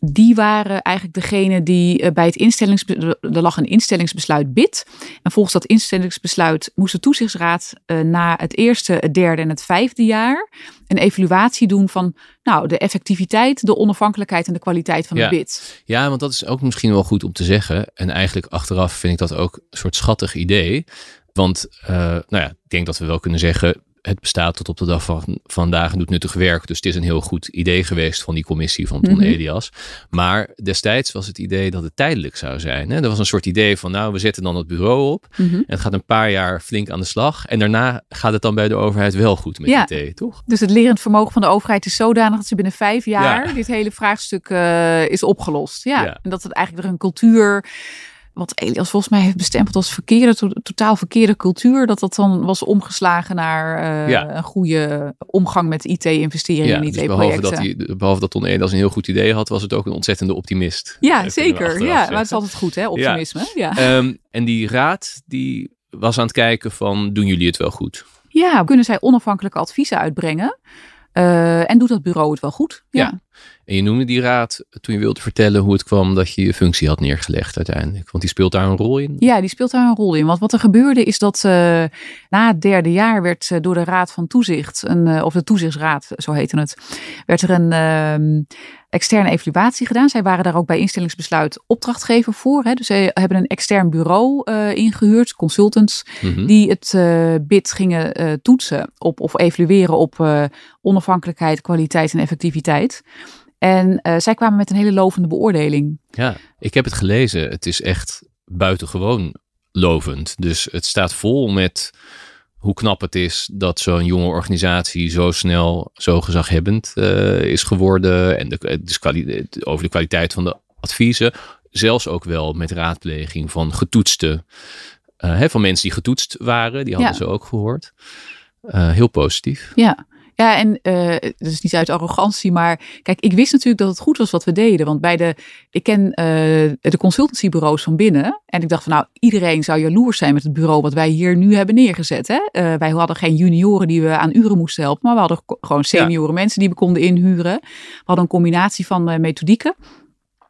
Die waren eigenlijk degene die eh, bij het instellingsbesluit, er lag een instellingsbesluit BID. En volgens dat instellingsbesluit moest de toezichtsraad eh, na het eerste, het derde en het vijfde jaar een evaluatie doen van nou, de effectiviteit, de onafhankelijkheid en de kwaliteit van
Ja.
het BID.
Ja, want dat is ook misschien wel goed om te zeggen. En eigenlijk achteraf vind ik dat ook een soort schattig idee. Want, eh, nou ja, ik denk dat we wel kunnen zeggen, het bestaat tot op de dag van vandaag en doet nuttig werk. Dus het is een heel goed idee geweest van die commissie van Ton
Mhm.
Elias. Maar destijds was het idee dat het tijdelijk zou zijn. Hè? Er was een soort idee van, nou, we zetten dan het bureau op.
Mhm.
En het gaat een paar jaar flink aan de slag. En daarna gaat het dan bij de overheid wel goed met
Ja.
IT, toch?
Dus het lerend vermogen van de overheid is zodanig dat ze binnen vijf jaar
Ja.
dit hele vraagstuk eh, is opgelost. Ja.
Ja.
En dat het eigenlijk er een cultuur, wat Elias volgens mij heeft bestempeld als verkeerde, to- totaal verkeerde cultuur, dat dat dan was omgeslagen naar eh,
Ja.
een goede omgang met IT-investeringen
Ja,
en
dus behalve
IT-projecten.
dat, hij, behalve dat Ton Elias een heel goed idee had, was het ook een ontzettende optimist.
ja,
Eh, we
zeker. Ja, maar het is altijd goed, hè, optimisme. Ja.
Ehm, en die raad die was aan het kijken van, doen jullie het wel goed?
Ja, kunnen zij onafhankelijke adviezen uitbrengen? Uh, en doet dat bureau het wel goed? Ja.
ja. En je noemde die raad toen je wilde vertellen hoe het kwam dat je je functie had neergelegd uiteindelijk. Want die speelt daar een rol in.
Ja, die speelt daar een rol in. Want wat er gebeurde is dat uh, na het derde jaar werd uh, door de Raad van Toezicht, een, of de Toezichtsraad, zo heette het, werd er een ehm, externe evaluatie gedaan. Zij waren daar ook bij instellingsbesluit opdrachtgever voor. Hè. Dus ze hebben een extern bureau uh, ingehuurd, consultants, mm -hmm. die het uh, bid gingen uh, toetsen op of evalueren op onafhankelijkheid, kwaliteit en effectiviteit. En zij kwamen met een hele lovende beoordeling.
Ja, ik heb het gelezen. Het is echt buitengewoon lovend. Dus het staat vol met hoe knap het is dat zo'n jonge organisatie zo snel zo gezaghebbend uh, is geworden. En de, dus over de kwaliteit van de adviezen. Zelfs ook wel met raadpleging van getoetste. Uh, hè, van mensen die getoetst waren. Die hadden ja. ze ook gehoord. Uh, heel positief.
Ja. Ja, en uh, dat is niet uit arrogantie, maar kijk, ik wist natuurlijk dat het goed was wat we deden. Want bij de, ik ken uh, de consultancybureaus van binnen. En ik dacht van nou, iedereen zou jaloers zijn met het bureau wat wij hier nu hebben neergezet. Hè? Uh, wij hadden geen junioren die we aan uren moesten helpen, maar we hadden gewoon senioren ja. mensen die we konden inhuren. We hadden een combinatie van methodieken.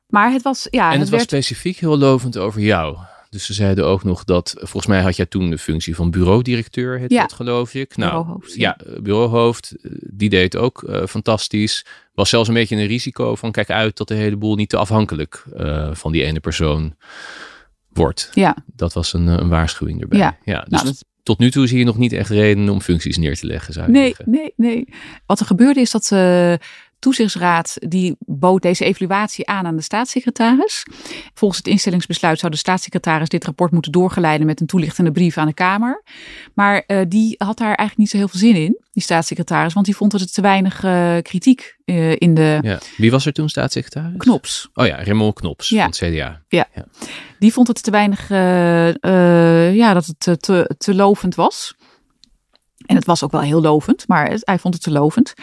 Maar het was, ja.
En het,
het
was
werd...
specifiek heel lovend over jou. Dus ze zeiden ook nog dat, volgens mij had jij toen de functie van bureaudirecteur, heet
ja.
dat geloof ik. Nou,
bureauhoofd,
ja. ja, bureauhoofd, die deed ook uh, fantastisch. Was zelfs een beetje een risico van kijk uit dat de hele boel niet te afhankelijk uh, van die ene persoon wordt.
Ja.
Dat was een, een waarschuwing erbij.
Ja,
ja dus nou, dat... tot nu toe zie je nog niet echt reden om functies neer te leggen, zou
nee,
zeggen.
Nee, nee. Wat er gebeurde is dat... Uh, toezichtsraad die bood deze evaluatie aan aan de staatssecretaris. Volgens het instellingsbesluit zou de staatssecretaris dit rapport moeten doorgeleiden met een toelichtende brief aan de Kamer. Maar uh, die had daar eigenlijk niet zo heel veel zin in, die staatssecretaris, want die vond dat het te weinig uh, kritiek uh, in de.
Ja. Wie was er toen staatssecretaris?
Knops.
Oh ja, Raymond Knops
ja.
van het CDA.
Ja. ja. Die vond het te weinig, ja, dat het te, te lovend was. En het was ook wel heel lovend, maar hij vond het te lovend.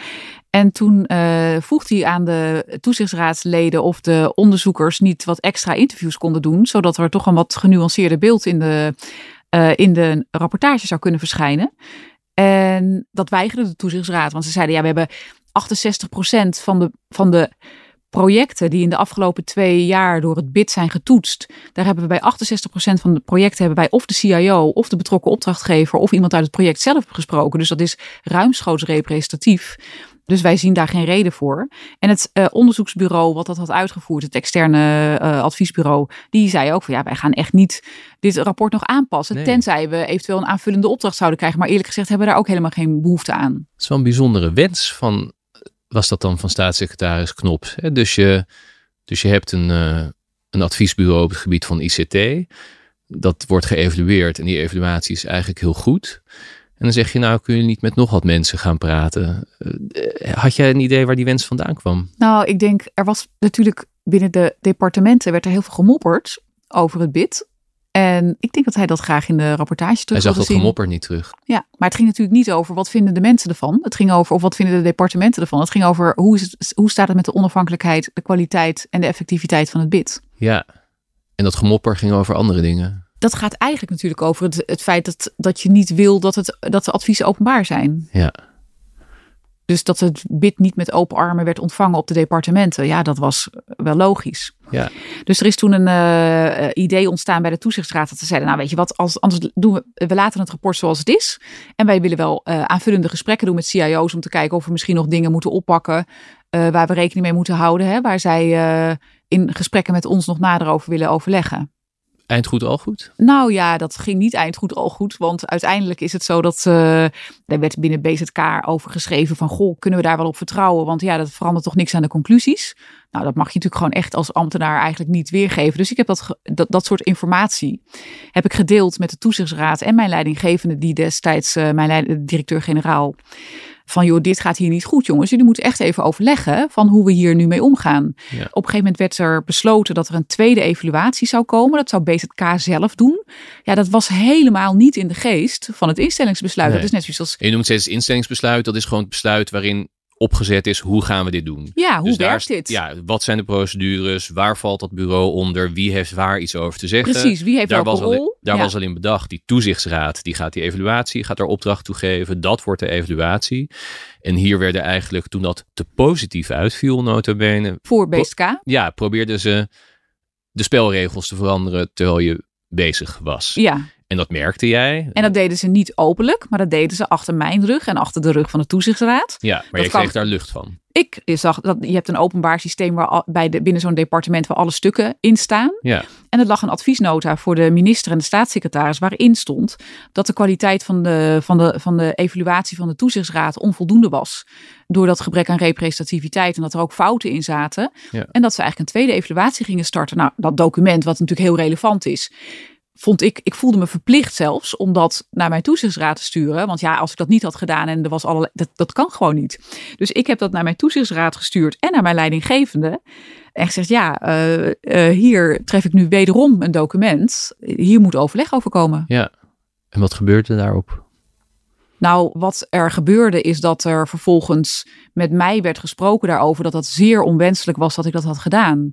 En toen uh, vroeg hij aan de toezichtsraadsleden of de onderzoekers niet wat extra interviews konden doen, zodat er toch een wat genuanceerder beeld in de, uh, in de rapportage zou kunnen verschijnen. En dat weigerde de toezichtsraad, want ze zeiden ja, we hebben 68% van de, van de projecten die in de afgelopen twee jaar door het BID zijn getoetst, daar hebben we bij 68% van de projecten hebben wij of de CIO of de betrokken opdrachtgever of iemand uit het project zelf gesproken. Dus dat is ruimschoots representatief. Dus wij zien daar geen reden voor. En het uh, onderzoeksbureau wat dat had uitgevoerd, het externe uh, adviesbureau, die zei ook van ja, wij gaan echt niet dit rapport nog aanpassen. Nee. Tenzij we eventueel een aanvullende opdracht zouden krijgen. Maar eerlijk gezegd hebben we daar ook helemaal geen behoefte aan.
Het is wel een bijzondere wens van, was dat dan van staatssecretaris Knops. Hè? Dus, je, dus je hebt een, uh, een adviesbureau op het gebied van ICT. Dat wordt geëvalueerd en die evaluatie is eigenlijk heel goed. En dan zeg je, nou kun je niet met nog wat mensen gaan praten. Had jij een idee waar die wens vandaan kwam?
Nou, ik denk, er was natuurlijk binnen de departementen werd er heel veel gemopperd over het bid. En ik denk dat hij dat graag in de rapportage terug
Hij zag dat gemopper niet terug.
Ja, maar het ging natuurlijk niet over wat vinden de mensen ervan. Het ging over of wat vinden de departementen ervan. Het ging over hoe, is het, hoe staat het met de onafhankelijkheid, de kwaliteit en de effectiviteit van het bid.
Ja, en dat gemopper ging over andere dingen
dat gaat eigenlijk natuurlijk over het, het feit dat, dat je niet wil dat, het, dat de adviezen openbaar zijn.
Ja.
Dus dat het bid niet met open armen werd ontvangen op de departementen. Ja, dat was wel logisch.
Ja.
Dus er is toen een uh, idee ontstaan bij de toezichtsraad. Dat ze zeiden, nou weet je wat, als, anders doen we, we laten het rapport zoals het is. En wij willen wel uh, aanvullende gesprekken doen met CIO's om te kijken of we misschien nog dingen moeten oppakken. Uh, waar we rekening mee moeten houden. Hè, waar zij in gesprekken met ons nog nader over willen overleggen.
Eind goed, al goed?
Nou ja, dat ging niet eind goed, al goed. Want uiteindelijk is het zo dat uh, er werd binnen BZK over geschreven van... goh, kunnen we daar wel op vertrouwen? Want ja, dat verandert toch niks aan de conclusies. Nou, dat mag je natuurlijk gewoon echt als ambtenaar eigenlijk niet weergeven. Dus ik heb dat, dat, dat soort informatie heb ik gedeeld met de toezichtsraad... en mijn leidinggevende, die destijds uh, mijn directeur-generaal... van joh, dit gaat hier niet goed jongens. Jullie moeten echt even overleggen van hoe we hier nu mee omgaan.
Ja.
Op een gegeven moment werd er besloten dat er een tweede evaluatie zou komen. Dat zou BZK zelf doen. Ja, dat was helemaal niet in de geest van het instellingsbesluit.
Nee.
Dat is net zoals...
Je noemt steeds instellingsbesluit. Dat is gewoon het besluit waarin opgezet is, hoe gaan we dit doen?
Ja, hoe
Dus
werkt dit?
Ja, wat zijn de procedures? Waar valt dat bureau onder? Wie heeft waar iets over te zeggen?
Precies, wie heeft
daar
welke
was, al, daar
Ja.
was al in bedacht, die toezichtsraad, die gaat die evaluatie, gaat daar opdracht toe geven. Dat wordt de evaluatie. En hier werden eigenlijk, toen dat te positief uitviel, nota bene,
Voor BSK.
ja, probeerden ze de spelregels te veranderen terwijl je bezig was.
Ja,
En dat merkte jij.
en dat deden ze niet openlijk, maar dat deden ze achter mijn rug en achter de rug van de toezichtsraad.
ja, maar
dat
je
kan-
kreeg daar lucht van.
Ik zag dat je hebt een openbaar systeem waar bij de, binnen zo'n departement waar alle stukken in staan.
Ja,
En er lag een adviesnota voor de minister en de staatssecretaris waarin stond dat de kwaliteit van de, van de, van de evaluatie van de toezichtsraad onvoldoende was. Door dat gebrek aan representativiteit en dat er ook fouten in zaten.
Ja.
En dat ze eigenlijk een tweede evaluatie gingen starten. Nou, dat document, wat natuurlijk heel relevant is, vond ik, ik voelde me verplicht zelfs om dat naar mijn toezichtsraad te sturen. Want ja, als ik dat niet had gedaan en er was allerlei, dat, dat kan gewoon niet. Dus ik heb dat naar mijn toezichtsraad gestuurd en naar mijn leidinggevende. En gezegd, ja, eh, eh, hier tref ik nu wederom een document. Hier moet overleg over komen.
ja. En wat gebeurde daarop?
Nou, wat er gebeurde is dat er vervolgens met mij werd gesproken daarover dat dat zeer onwenselijk was dat ik dat had gedaan.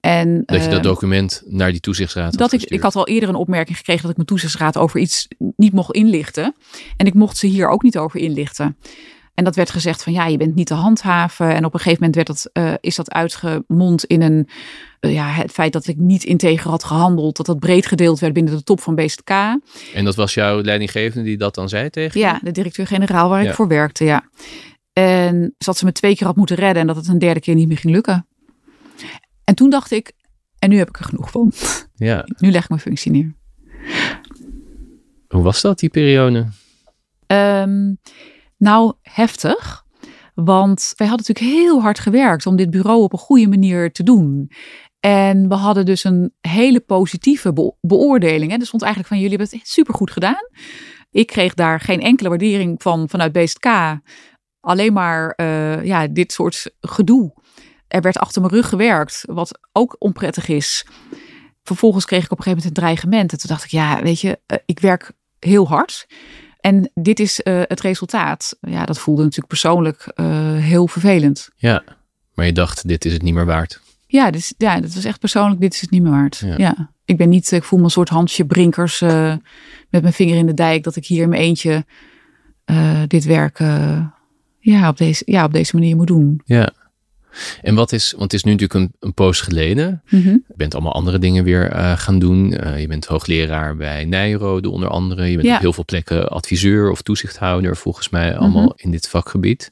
En,
Dat je dat document naar die toezichtsraad
dat ik, ik had al eerder een opmerking gekregen dat ik mijn toezichtsraad over iets niet mocht inlichten. En ik mocht ze hier ook niet over inlichten. En dat werd gezegd van ja, je bent niet te handhaven. En op een gegeven moment werd dat, eh, is dat uitgemond in een, eh, ja, het feit dat ik niet integer had gehandeld. Dat dat breed gedeeld werd binnen de top van BZK.
En dat was jouw leidinggevende die dat dan zei tegen je?
Ja, de directeur-generaal waar
Ja.
ik voor werkte, ja. En dat ze me twee keer had moeten redden en dat het een derde keer niet meer ging lukken. En toen dacht ik, en nu heb ik er genoeg van.
Ja.
Nu leg ik mijn functie neer.
Hoe was dat, die periode?
Ehm, nou, heftig. Want wij hadden natuurlijk heel hard gewerkt om dit bureau op een goede manier te doen. En we hadden dus een hele positieve be- beoordeling. Hè. Er stond eigenlijk van, jullie hebben het supergoed gedaan. Ik kreeg daar geen enkele waardering van vanuit BSK. Alleen maar eh, ja, dit soort gedoe. Er werd achter mijn rug gewerkt, wat ook onprettig is. Vervolgens kreeg ik op een gegeven moment een dreigement. En toen dacht ik, ja, weet je, eh, ik werk heel hard. En dit is eh, het resultaat. Ja, dat voelde natuurlijk persoonlijk eh, heel vervelend.
Ja. Maar je dacht, dit is het niet meer waard.
Ja, is, ja, dat was echt persoonlijk. Dit is het niet meer waard.
Ja.
Ja. Ik ben niet, ik voel me een soort handje brinkers eh, met mijn vinger in de dijk. Dat ik hier in mijn eentje dit werk ja, op deze, ja, op deze manier moet doen.
Ja. En wat is, want het is nu natuurlijk een, een poos geleden.
Mhm.
Je bent allemaal andere dingen weer eh, gaan doen. Eh, je bent hoogleraar bij Nijrode onder andere. Je bent
Ja.
op heel veel plekken adviseur of toezichthouder volgens mij allemaal
Mhm.
in dit vakgebied.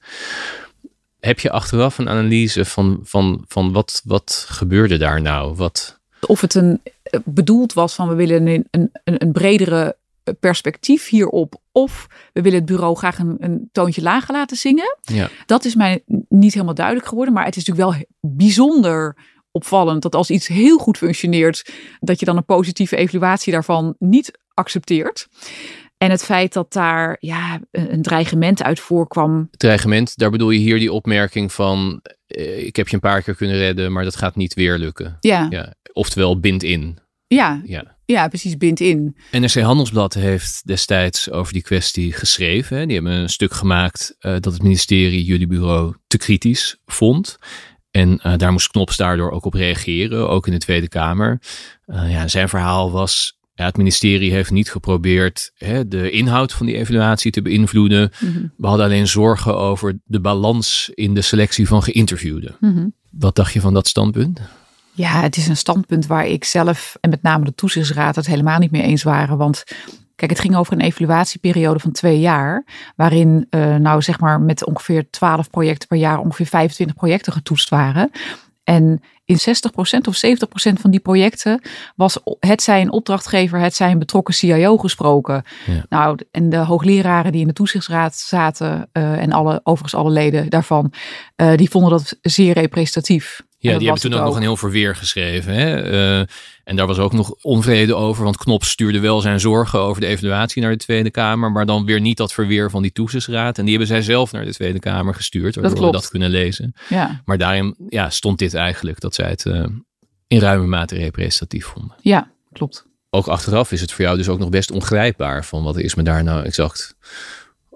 Heb je achteraf een analyse van, van, van wat, wat gebeurde daar nou? Wat,
Of het een, eh, bedoeld was van we willen een, een, een bredere perspectief hierop. Of we willen het bureau graag een, een toontje lager laten zingen.
ja.
Dat is mij niet helemaal duidelijk geworden. Maar het is natuurlijk wel bijzonder opvallend dat als iets heel goed functioneert, dat je dan een positieve evaluatie daarvan niet accepteert. En het feit dat daar ja, een dreigement uit voorkwam.
Dreigement, daar bedoel je hier die opmerking van... eh, ik heb je een paar keer kunnen redden, maar dat gaat niet weer lukken.
Ja,
Ja. Oftewel, bind in.
ja,
Ja.
Ja precies, bind in.
NRC Handelsblad heeft destijds over die kwestie geschreven. hè. Die hebben een stuk gemaakt eh, dat het ministerie jullie bureau te kritisch vond. En eh, daar moest Knops daardoor ook op reageren, ook in de Tweede Kamer. Eh, ja, zijn verhaal was, ja, het ministerie heeft niet geprobeerd hè, de inhoud van die evaluatie te beïnvloeden.
Mhm,
We hadden alleen zorgen over de balans in de selectie van geïnterviewden.
mhm.
Wat dacht je van dat standpunt?
Ja, het is een standpunt waar ik zelf en met name de toezichtsraad het helemaal niet mee eens waren. Want kijk, het ging over een evaluatieperiode van twee jaar. Waarin eh, nou zeg maar met ongeveer 12 projecten per jaar ongeveer 25 projecten getoetst waren. En in 60% of 70% van die projecten was het zij een opdrachtgever, het zij een betrokken CIO gesproken.
Ja.
Nou, en de hoogleraren die in de toezichtsraad zaten eh, en alle, overigens alle leden daarvan, eh, die vonden dat zeer representatief.
Ja,
dat
die hebben toen ook nog een heel verweer geschreven. Hè? Eh, en daar was ook nog onvrede over, want Knops stuurde wel zijn zorgen over de evaluatie naar de Tweede Kamer, maar dan weer niet dat verweer van die toezichtsraad. En die hebben zij zelf naar de Tweede Kamer gestuurd, waardoor we
klopt.
dat kunnen lezen.
Ja,
Maar daarin ja, stond dit eigenlijk, dat zij het eh, in ruime mate representatief vonden.
ja, klopt.
Ook achteraf is het voor jou dus ook nog best ongrijpbaar van wat is me daar nou exact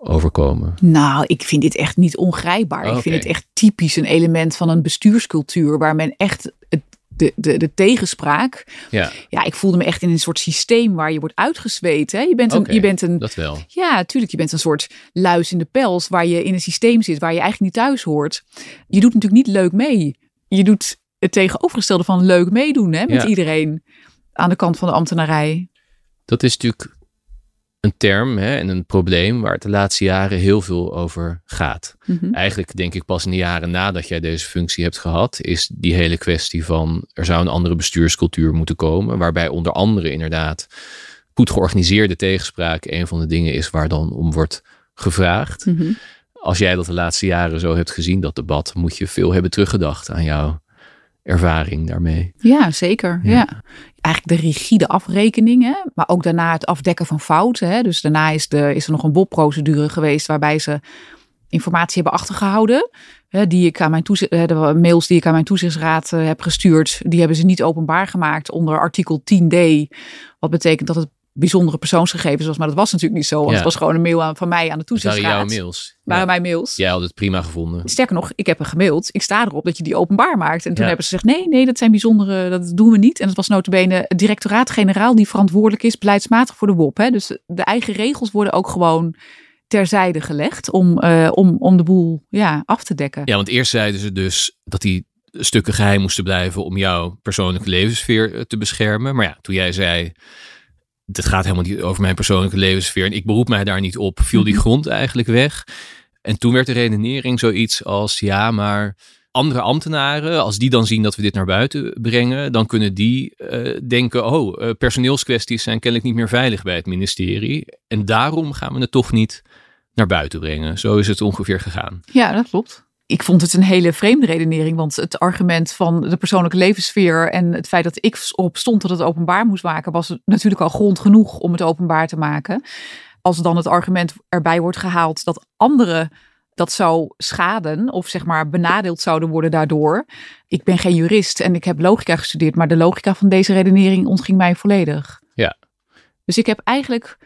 overkomen?
Nou, ik vind dit echt niet ongrijpbaar. Ik vind het echt typisch een element van een bestuurscultuur waar men echt het, de, de, de tegenspraak.
Ja,
Ja, ik voelde me echt in een soort systeem waar je wordt uitgezweet. Hè? Je bent een, je bent een
dat wel.
Ja, natuurlijk. Je bent een soort luis in de pels waar je in een systeem zit waar je eigenlijk niet thuis hoort. Je doet natuurlijk niet leuk mee. Je doet het tegenovergestelde van leuk meedoen hè, met
Ja.
iedereen aan de kant van de ambtenarij.
Dat is natuurlijk een term hè, en een probleem waar het de laatste jaren heel veel over gaat.
Mhm.
Eigenlijk denk ik pas in de jaren nadat jij deze functie hebt gehad, is die hele kwestie van er zou een andere bestuurscultuur moeten komen, waarbij onder andere inderdaad goed georganiseerde tegenspraak een van de dingen is waar dan om wordt gevraagd.
Mhm.
Als jij dat de laatste jaren zo hebt gezien, dat debat, moet je veel hebben teruggedacht aan jouw ervaring daarmee.
Ja, zeker.
Ja.
Ja. Eigenlijk de rigide afrekeningen, maar ook daarna het afdekken van fouten. Hè. Dus daarna is, de, is er nog een BOP-procedure geweest waarbij ze informatie hebben achtergehouden. Hè, die ik aan mijn hè, de mails die ik aan mijn toezichtsraad eh, heb gestuurd, die hebben ze niet openbaar gemaakt onder artikel 10d. Wat betekent dat het bijzondere persoonsgegevens was. Maar dat was natuurlijk niet zo, want
Ja.
het was gewoon een mail aan, van mij aan de
Dat waren jouw mails.
Waren
Ja.
mijn mails.
Jij had het prima gevonden.
Sterker nog, ik heb er gemaild. Ik sta erop dat je die openbaar maakt. En toen
Ja.
hebben ze gezegd, nee, nee, dat zijn bijzondere, dat doen we niet. En dat was notabene het directoraat-generaal die verantwoordelijk is beleidsmatig voor de WOP. Hè. Dus de eigen regels worden ook gewoon terzijde gelegd om, eh, om, om de boel ja, af te dekken.
Ja, want eerst zeiden ze dus dat die stukken geheim moesten blijven om jouw persoonlijke levenssfeer eh, te beschermen. Maar ja, toen jij zei, dit gaat helemaal niet over mijn persoonlijke levenssfeer en ik beroep mij daar niet op, viel die
Mhm.
grond eigenlijk weg. En toen werd de redenering zoiets als, ja, maar andere ambtenaren, als die dan zien dat we dit naar buiten brengen, dan kunnen die eh, denken, oh, eh, personeelskwesties zijn kennelijk niet meer veilig bij het ministerie. En daarom gaan we het toch niet naar buiten brengen. Zo is het ongeveer gegaan.
Ja, dat klopt. Ik vond het een hele vreemde redenering, want het argument van de persoonlijke levenssfeer en het feit dat ik op stond dat het openbaar moest maken, was natuurlijk al grond genoeg om het openbaar te maken. Als dan het argument erbij wordt gehaald dat anderen dat zou schaden of zeg maar benadeeld zouden worden daardoor. Ik ben geen jurist en ik heb logica gestudeerd, maar de logica van deze redenering ontging mij volledig.
Ja.
Dus ik heb eigenlijk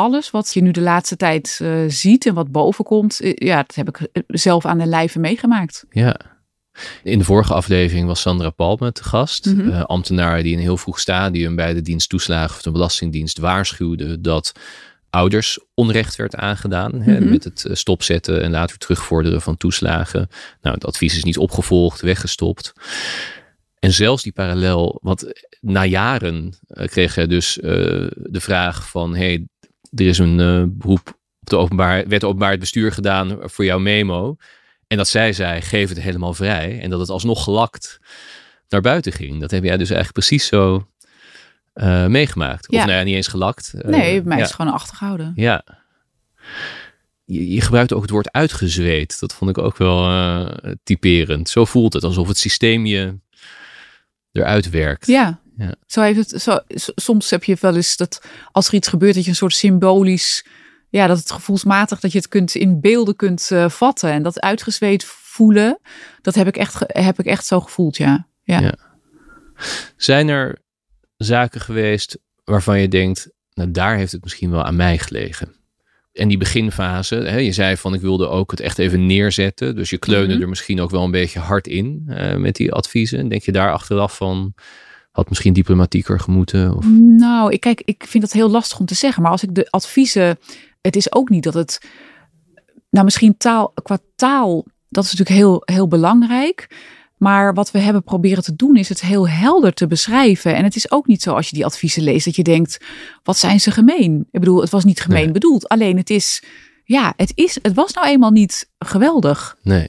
alles wat je nu de laatste tijd eh, ziet en wat bovenkomt, eh, ja, dat heb ik eh, zelf aan de lijve meegemaakt.
Ja. In de vorige aflevering was Sandra Palme te gast.
Mhm.
ambtenaar die in een heel vroeg stadium bij de dienst toeslagen of de Belastingdienst waarschuwde dat ouders onrecht werd aangedaan. Hè,
Mhm.
met het stopzetten en later terugvorderen van toeslagen. Nou, het advies is niet opgevolgd, weggestopt. En zelfs die parallel, want na jaren kreeg hij dus de vraag van... hey, er is een eh, beroep op de openbaar, werd openbaar het bestuur gedaan voor jouw memo. En dat zij zei, geef het helemaal vrij. En dat het alsnog gelakt naar buiten ging. Dat heb jij dus eigenlijk precies zo eh, meegemaakt. Of nou ja, niet eens gelakt. Eh,
Nee, mij
ja.
is gewoon achtergehouden.
Ja. Je, je gebruikt ook het woord uitgezweet. Dat vond ik ook wel typerend. Zo voelt het, alsof het systeem je eruit werkt.
Ja.
Ja.
Zo heeft het, zo, soms heb je wel eens dat als er iets gebeurt, dat je een soort symbolisch, ja, dat het gevoelsmatig, dat je het kunt in beelden kunt eh, vatten. En dat uitgezweet voelen, dat heb ik echt, heb ik echt zo gevoeld, ja. Ja.
Ja. Zijn er zaken geweest waarvan je denkt, nou daar heeft het misschien wel aan mij gelegen? En die beginfase, hè, je zei van ik wilde ook het echt even neerzetten. Dus je kleunde
Mhm.
er misschien ook wel een beetje hard in eh, met die adviezen. Denk je daar achteraf van, had misschien diplomatieker gemoeten? Of...
Nou, ik, kijk, ik vind dat heel lastig om te zeggen. Maar als ik de adviezen. Het is ook niet dat het. Nou, misschien taal, qua taal. Dat is natuurlijk heel, heel belangrijk. Maar wat we hebben proberen te doen, is het heel helder te beschrijven. En het is ook niet zo als je die adviezen leest, dat je denkt: wat zijn ze gemeen? Ik bedoel, het was niet gemeen
Nee.
bedoeld. Alleen het is. Ja, het, is, het was nou eenmaal niet geweldig.
Nee.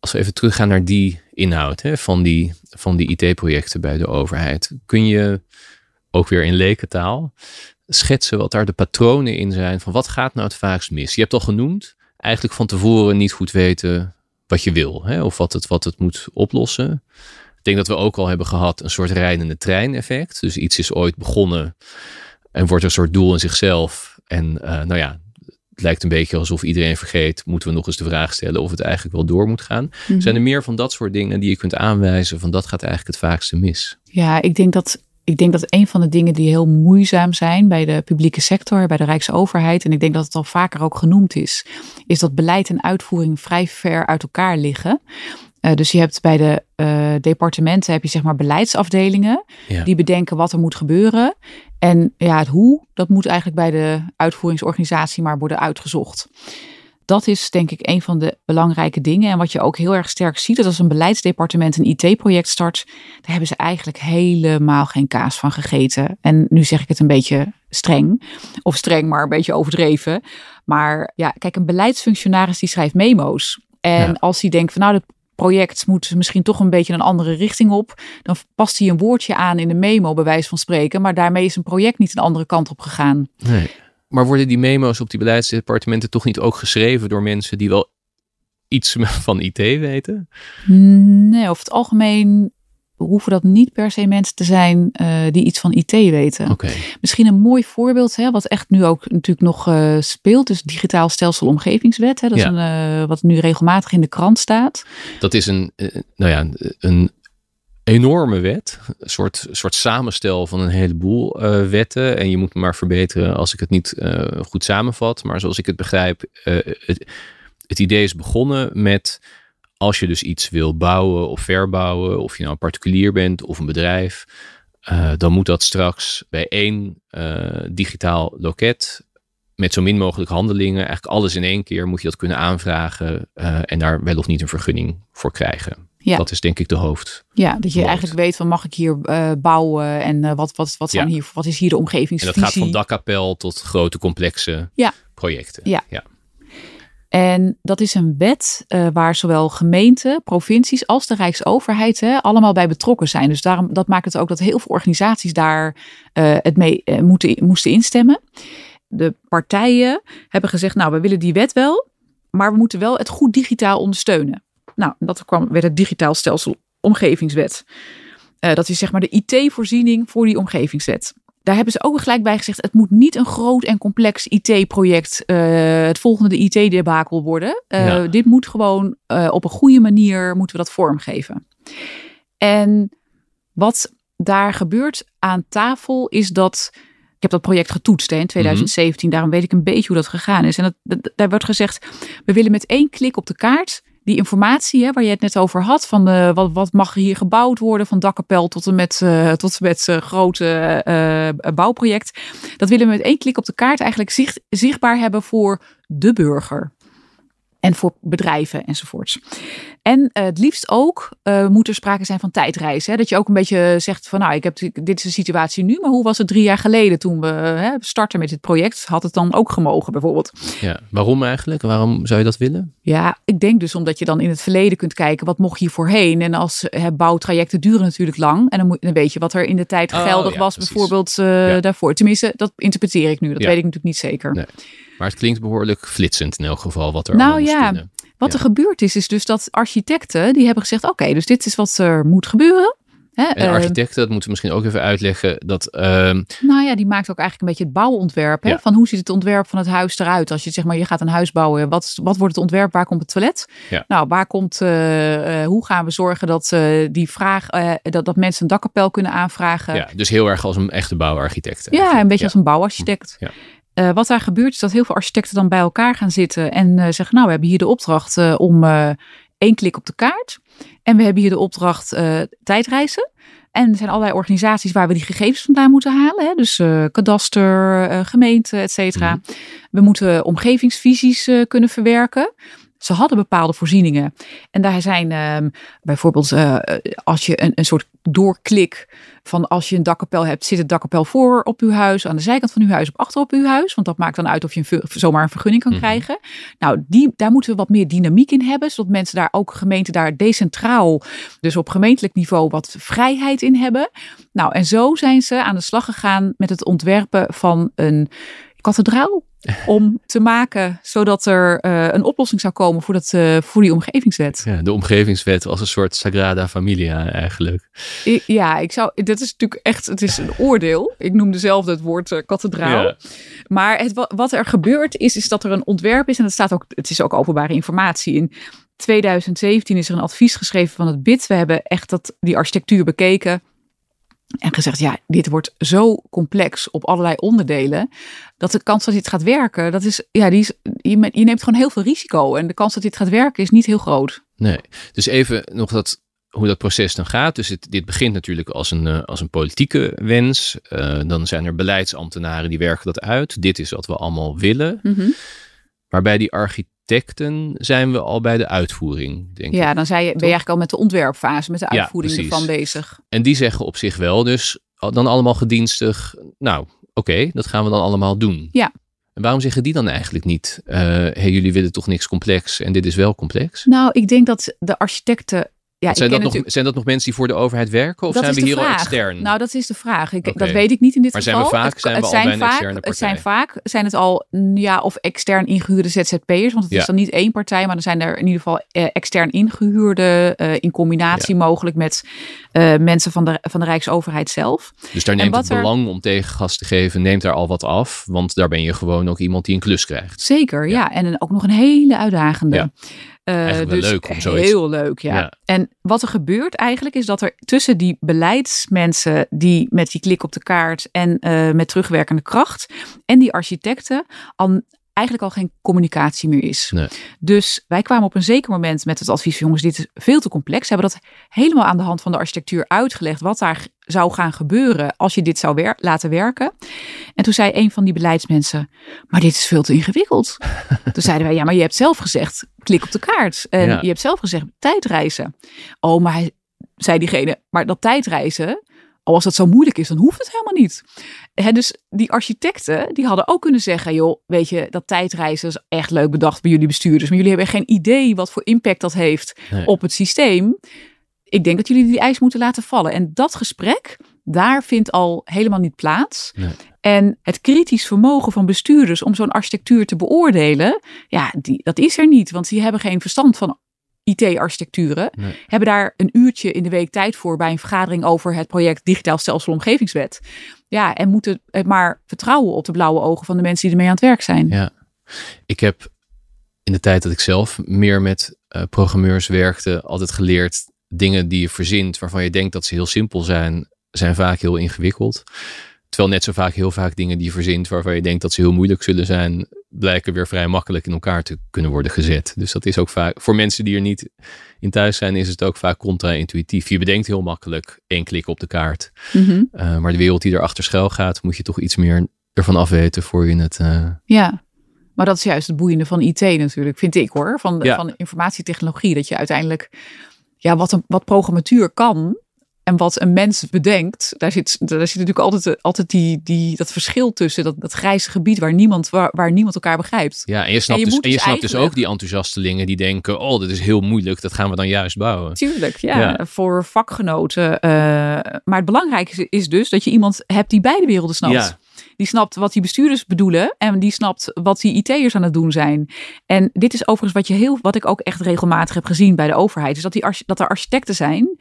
Als we even teruggaan naar die inhoud hè, van die, van die IT-projecten bij de overheid. Kun je ook weer in lekentaal schetsen wat daar de patronen in zijn van wat gaat nou het vaakst mis? Je hebt al genoemd, eigenlijk van tevoren niet goed weten wat je wil hè, of wat het, wat het moet oplossen. Ik denk dat we ook al hebben gehad een soort rijdende trein effect. Dus iets is ooit begonnen en wordt een soort doel in zichzelf. En eh, nou ja, het lijkt een beetje alsof iedereen vergeet, moeten we nog eens de vraag stellen of het eigenlijk wel door moet gaan. Zijn er meer van dat soort dingen die je kunt aanwijzen van dat gaat eigenlijk het vaakste mis?
Ja, ik denk dat, ik Ik denk dat een van de dingen die heel moeizaam zijn bij de publieke sector, bij de Rijksoverheid, en ik denk dat het al vaker ook genoemd is, is dat beleid en uitvoering vrij ver uit elkaar liggen. Uh, dus je hebt bij de uh, departementen heb je zeg maar beleidsafdelingen
Ja.
die bedenken wat er moet gebeuren. En ja, het hoe, dat moet eigenlijk bij de uitvoeringsorganisatie maar worden uitgezocht. Dat is denk ik een van de belangrijke dingen. En wat je ook heel erg sterk ziet, dat als een beleidsdepartement een IT-project start, daar hebben ze eigenlijk helemaal geen kaas van gegeten. En nu zeg ik het een beetje streng, of streng, maar een beetje overdreven. Maar ja, kijk, een beleidsfunctionaris die schrijft memo's. En
Ja.
als hij denkt van nou, dat project moet misschien toch een beetje een andere richting op, dan past hij een woordje aan in de memo, bij wijze van spreken. Maar daarmee is een project niet een andere kant op gegaan.
Nee. Maar worden die memo's op die beleidsdepartementen toch niet ook geschreven door mensen die wel iets van IT weten?
Nee, over het algemeen hoeven dat niet per se mensen te zijn eh, die iets van IT weten. Misschien een mooi voorbeeld, hè, wat echt nu ook natuurlijk nog eh, speelt, is digitaal stelsel omgevingswet. Hè, dat is een, eh, wat nu regelmatig in de krant staat.
Dat is een, nou ja, een enorme wet. Een soort, soort samenstel van een heleboel wetten. En je moet me maar verbeteren als ik het niet goed samenvat. Maar zoals ik het begrijp, het, het idee is begonnen met als je dus iets wil bouwen of verbouwen, of je nou een particulier bent of een bedrijf, eh, dan moet dat straks bij één eh, digitaal loket met zo min mogelijk handelingen, eigenlijk alles in één keer moet je dat kunnen aanvragen eh, en daar wel of niet een vergunning voor krijgen.
Ja.
Dat is denk ik de hoofd.
Ja, dat je eigenlijk weet van mag ik hier bouwen en wat, wat, wat, zijn
Ja.
hier, wat is hier de
En
omgevingsvisie.
dat gaat van dakkapel tot grote complexe
Ja.
projecten.
Ja.
ja.
En dat is een wet eh, waar zowel gemeenten, provincies als de Rijksoverheid hè, allemaal bij betrokken zijn. Dus daarom, dat maakt het ook dat heel veel organisaties daar eh, het mee eh, moeten, moesten instemmen. De partijen hebben gezegd, nou we willen die wet wel, maar we moeten wel het goed digitaal ondersteunen. Nou, dat kwam, werd het digitaal stelsel omgevingswet. Dat is zeg maar de IT-voorziening voor die omgevingswet. Daar hebben ze ook gelijk bij gezegd: het moet niet een groot en complex IT-project, eh, het volgende IT-debakel worden. Eh,
Ja.
Dit moet gewoon eh, op een goede manier moeten we dat vormgeven. En wat daar gebeurt aan tafel is dat. Ik heb dat project getoetst hè, in 2017, daarom weet ik een beetje hoe dat gegaan is. En dat, dat- daar wordt gezegd: we willen met één klik op de kaart die informatie hè, waar je het net over had, van eh, wat, wat mag er hier gebouwd worden, van dakkapel tot en met, eh, tot en met eh, grote bouwproject. Dat willen we met één klik op de kaart eigenlijk zicht, zichtbaar hebben voor de burger. En voor bedrijven enzovoorts. En eh, het liefst ook eh, moet er sprake zijn van tijdreizen. Hè? Dat je ook een beetje zegt van nou, ik heb, dit is de situatie nu, maar hoe was het drie jaar geleden toen we hè, starten met dit project? Had het dan ook gemogen bijvoorbeeld?
Ja. Waarom eigenlijk? Waarom zou je dat willen?
Ja, ik denk dus omdat je dan in het verleden kunt kijken wat mocht hier voorheen. En als hè, bouwtrajecten duren natuurlijk lang. En dan, moet, dan weet je wat er in de tijd
Oh,
geldig
ja,
was,
precies.
bijvoorbeeld eh,
Ja.
daarvoor. Tenminste, dat interpreteer ik nu. Dat
Ja.
weet ik natuurlijk niet zeker.
Nee. Maar het klinkt behoorlijk flitsend in elk geval wat er
Nou
allemaal
ja. Wat
Ja.
er gebeurd is, is dus dat architecten die hebben gezegd: oké, dus dit is wat er moet gebeuren. Hè,
En
eh,
architecten, dat moeten we misschien ook even uitleggen, dat ehm,
nou ja, die maakt ook eigenlijk een beetje het bouwontwerp. Hè?
Ja.
Van hoe ziet het ontwerp van het huis eruit? Als je zeg maar, je gaat een huis bouwen, wat, wat wordt het ontwerp? Waar komt het toilet?
Ja.
Nou, waar komt, eh, eh, hoe gaan we zorgen dat eh, die vraag, dat, dat mensen een dakkapel kunnen aanvragen?
ja, dus heel erg als een echte bouwarchitect.
Ja, een beetje als een bouwarchitect. Eh, wat daar gebeurt is dat heel veel architecten dan bij elkaar gaan zitten en eh, zeggen, nou, we hebben hier de opdracht eh, om één klik op de kaart. En we hebben hier de opdracht tijdreizen. En er zijn allerlei organisaties waar we die gegevens vandaan moeten halen. Hè? Dus kadaster, gemeente, et cetera. We moeten omgevingsvisies kunnen verwerken. Ze hadden bepaalde voorzieningen. En daar zijn ehm, bijvoorbeeld eh, als je een, een soort doorklik van als je een dakkapel hebt, zit het dakkapel voor op uw huis, aan de zijkant van uw huis, op achter op uw huis. Want dat maakt dan uit of je een, zomaar een vergunning kan
Mhm.
krijgen. Nou, die, daar moeten we wat meer dynamiek in hebben, zodat mensen daar ook gemeenten daar decentraal, dus op gemeentelijk niveau, wat vrijheid in hebben. Nou, en zo zijn ze aan de slag gegaan met het ontwerpen van een kathedraal. Om te maken zodat er eh, een oplossing zou komen voor, dat, eh, voor die omgevingswet.
Ja, de omgevingswet als een soort Sagrada Familia eigenlijk.
I- Ja, ik zou. Dat is natuurlijk echt. Het is een oordeel. Ik noemde zelf het woord eh, kathedraal.
Ja.
Maar het, wa- wat er gebeurd is, is dat er een ontwerp is. En dat staat ook. Het is ook openbare informatie. In 2017 is er een advies geschreven van het BID. We hebben echt dat, die architectuur bekeken. En gezegd, ja, dit wordt zo complex op allerlei onderdelen. Dat de kans dat dit gaat werken, dat is, ja, die is, je, je neemt gewoon heel veel risico. En de kans dat dit gaat werken is niet heel groot.
Nee, dus even nog dat, hoe dat proces dan gaat. Dus het, dit begint natuurlijk als een, uh, als een politieke wens. Uh, dan zijn er beleidsambtenaren die werken dat uit. Dit is wat we allemaal willen.
Mm -hmm.
Maar bij die architecten zijn we al bij de uitvoering, denk
ja,
ik.
dan zei je, ben je eigenlijk al met de ontwerpfase, met de uitvoering
ja,
ervan bezig.
En die zeggen op zich wel dus dan allemaal gedienstig, nou oké, okay, dat gaan we dan allemaal doen.
Ja.
En waarom zeggen die dan eigenlijk niet, uh, hey, jullie willen toch niks complex en dit is wel complex?
Nou, ik denk dat de architecten ja,
zijn, dat nog, zijn dat nog mensen die voor de overheid werken of
dat
zijn we hier
vraag.
al extern?
Nou, dat is de vraag. Ik, okay. Dat weet ik niet in dit
maar
geval.
Maar zijn we vaak, zijn we
het
al
zijn
bij
vaak,
externe partij?
Het zijn vaak, zijn het al, ja, of extern ingehuurde ZZP'ers. Want het
ja.
is dan niet één partij, maar dan zijn er in ieder geval eh, extern ingehuurde. Uh, in combinatie ja. mogelijk met uh, mensen van de, van de Rijksoverheid zelf.
Dus daar neemt het er, belang om tegengas te geven, neemt daar al wat af. Want daar ben je gewoon ook iemand die een klus krijgt.
Zeker, ja. ja. En ook nog een hele uitdagende.
Uh,
dus
leuk om zoiets.
Heel leuk, ja.
ja.
En wat er gebeurt eigenlijk is dat er tussen die beleidsmensen die met die klik op de kaart en uh, met terugwerkende kracht en die architecten al eigenlijk al geen communicatie meer is.
Nee.
Dus wij kwamen op een zeker moment met het advies jongens, dit is veel te complex. Ze hebben dat helemaal aan de hand van de architectuur uitgelegd wat daar zou gaan gebeuren als je dit zou wer laten werken. En toen zei een van die beleidsmensen, maar dit is veel te ingewikkeld. toen zeiden wij, ja, maar je hebt zelf gezegd, klik op de kaart. En
Ja.
je hebt zelf gezegd, tijdreizen. Oh, maar hij, zei diegene, maar dat tijdreizen, al als dat zo moeilijk is, dan hoeft het helemaal niet. Dus die architecten, die hadden ook kunnen zeggen, joh, weet je, dat tijdreizen is echt leuk bedacht bij jullie bestuurders, maar jullie hebben geen idee wat voor impact dat heeft
Nee.
op het systeem. Ik denk dat jullie die eis moeten laten vallen. En dat gesprek, daar vindt al helemaal niet plaats.
Nee.
En het kritisch vermogen van bestuurders om zo'n architectuur te beoordelen, ja, die, dat is er niet. Want die hebben geen verstand van IT-architecturen.
Nee.
Hebben daar een uurtje in de week tijd voor bij een vergadering over het project Digitaal Stelsel Omgevingswet. Ja, en moeten het maar vertrouwen op de blauwe ogen van de mensen die ermee aan het werk zijn.
Ja. Ik heb in de tijd dat ik zelf meer met eh, programmeurs werkte, altijd geleerd dingen die je verzint waarvan je denkt dat ze heel simpel zijn, zijn vaak heel ingewikkeld. Terwijl net zo vaak heel vaak dingen die je verzint waarvan je denkt dat ze heel moeilijk zullen zijn, blijken weer vrij makkelijk in elkaar te kunnen worden gezet. Dus dat is ook vaak, voor mensen die er niet in thuis zijn, is het ook vaak contra-intuïtief. Je bedenkt heel makkelijk één klik op de kaart.
Mhm.
Uh, maar de wereld die erachter schuil gaat, moet je toch iets meer ervan afweten voor je het... Uh...
Ja, maar dat is juist het boeiende van IT natuurlijk, vind ik hoor. Van,
Ja.
van informatietechnologie. Dat je uiteindelijk, ja, wat, een, wat programmatuur kan en wat een mens bedenkt. Daar zit, daar zit natuurlijk altijd, altijd die, die, dat verschil tussen. Dat, dat grijze gebied waar niemand, waar, waar niemand elkaar begrijpt.
Ja, en je snapt,
je
dus, en je
dus
snapt dus ook die enthousiastelingen die denken, oh, dat is heel moeilijk, dat gaan we dan juist bouwen.
Tuurlijk, ja,
Ja.
voor vakgenoten. eh, maar het belangrijke is, dus dat je iemand hebt die beide werelden snapt.
Ja.
Die snapt wat die bestuurders bedoelen en die snapt wat die IT'ers aan het doen zijn. En dit is overigens wat, je heel, wat ik ook echt regelmatig heb gezien bij de overheid. Is dat, die, dat er architecten zijn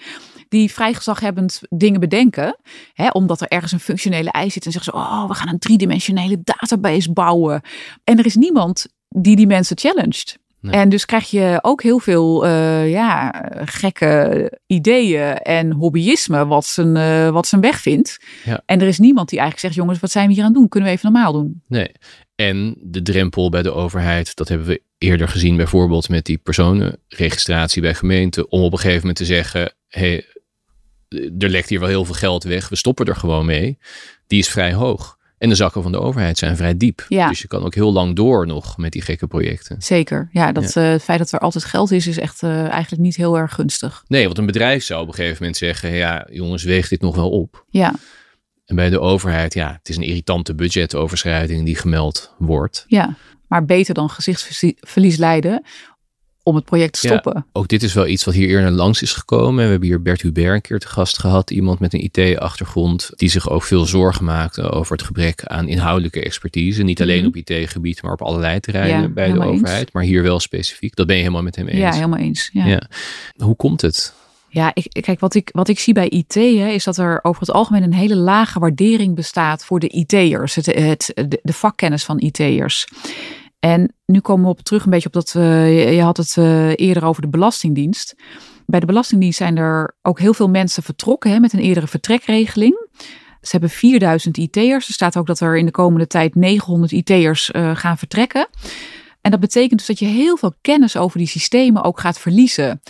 die vrij gezaghebbend dingen bedenken. Hè, omdat er ergens een functionele eis zit. En zeggen ze, oh, we gaan een driedimensionele database bouwen. En er is niemand die die mensen challenged.
Nee.
En dus krijg je ook heel veel eh, ja, gekke ideeën en hobbyisme wat zijn, eh, wat zijn weg vindt.
Ja.
En er is niemand die eigenlijk zegt, jongens, wat zijn we hier aan het doen? Kunnen we even normaal doen?
Nee. En de drempel bij de overheid, dat hebben we eerder gezien bijvoorbeeld met die personenregistratie bij gemeenten, om op een gegeven moment te zeggen, hey, er lekt hier wel heel veel geld weg, we stoppen er gewoon mee. Die is vrij hoog. En de zakken van de overheid zijn vrij diep.
Ja.
Dus je kan ook heel lang door nog met die gekke projecten.
Zeker. Ja, dat, eh, het feit dat er altijd geld is, is echt eh, eigenlijk niet heel erg gunstig.
Nee, want een bedrijf zou op een gegeven moment zeggen, ja jongens, weeg dit nog wel op.
Ja,
En bij de overheid, ja, het is een irritante budgetoverschrijding die gemeld wordt.
ja. Maar beter dan gezichtsverlies lijden om het project te
Ja.
stoppen.
Ook dit is wel iets wat hier eerder langs is gekomen. We hebben hier Bert Hubert een keer te gast gehad. Iemand met een IT-achtergrond die zich ook veel zorgen maakte over het gebrek aan inhoudelijke expertise. Niet alleen
Mhm.
op IT-gebied, maar op allerlei terreinen
Ja,
bij de
eens.
overheid. Maar hier wel specifiek. Dat ben je helemaal met hem eens.
Ja, helemaal eens. Ja.
Ja. Hoe komt het?
Ja, ik, kijk, wat ik, wat ik zie bij IT hè, is dat er over het algemeen een hele lage waardering bestaat voor de IT'ers, het, het, de, de vakkennis van IT'ers. En nu komen we op terug een beetje op dat, uh, je had het uh, eerder over de Belastingdienst. Bij de Belastingdienst zijn er ook heel veel mensen vertrokken hè, met een eerdere vertrekregeling. Ze hebben 4000 IT'ers. Er staat ook dat er in de komende tijd 900 IT'ers uh, gaan vertrekken. En dat betekent dus dat je heel veel kennis over die systemen ook gaat verliezen.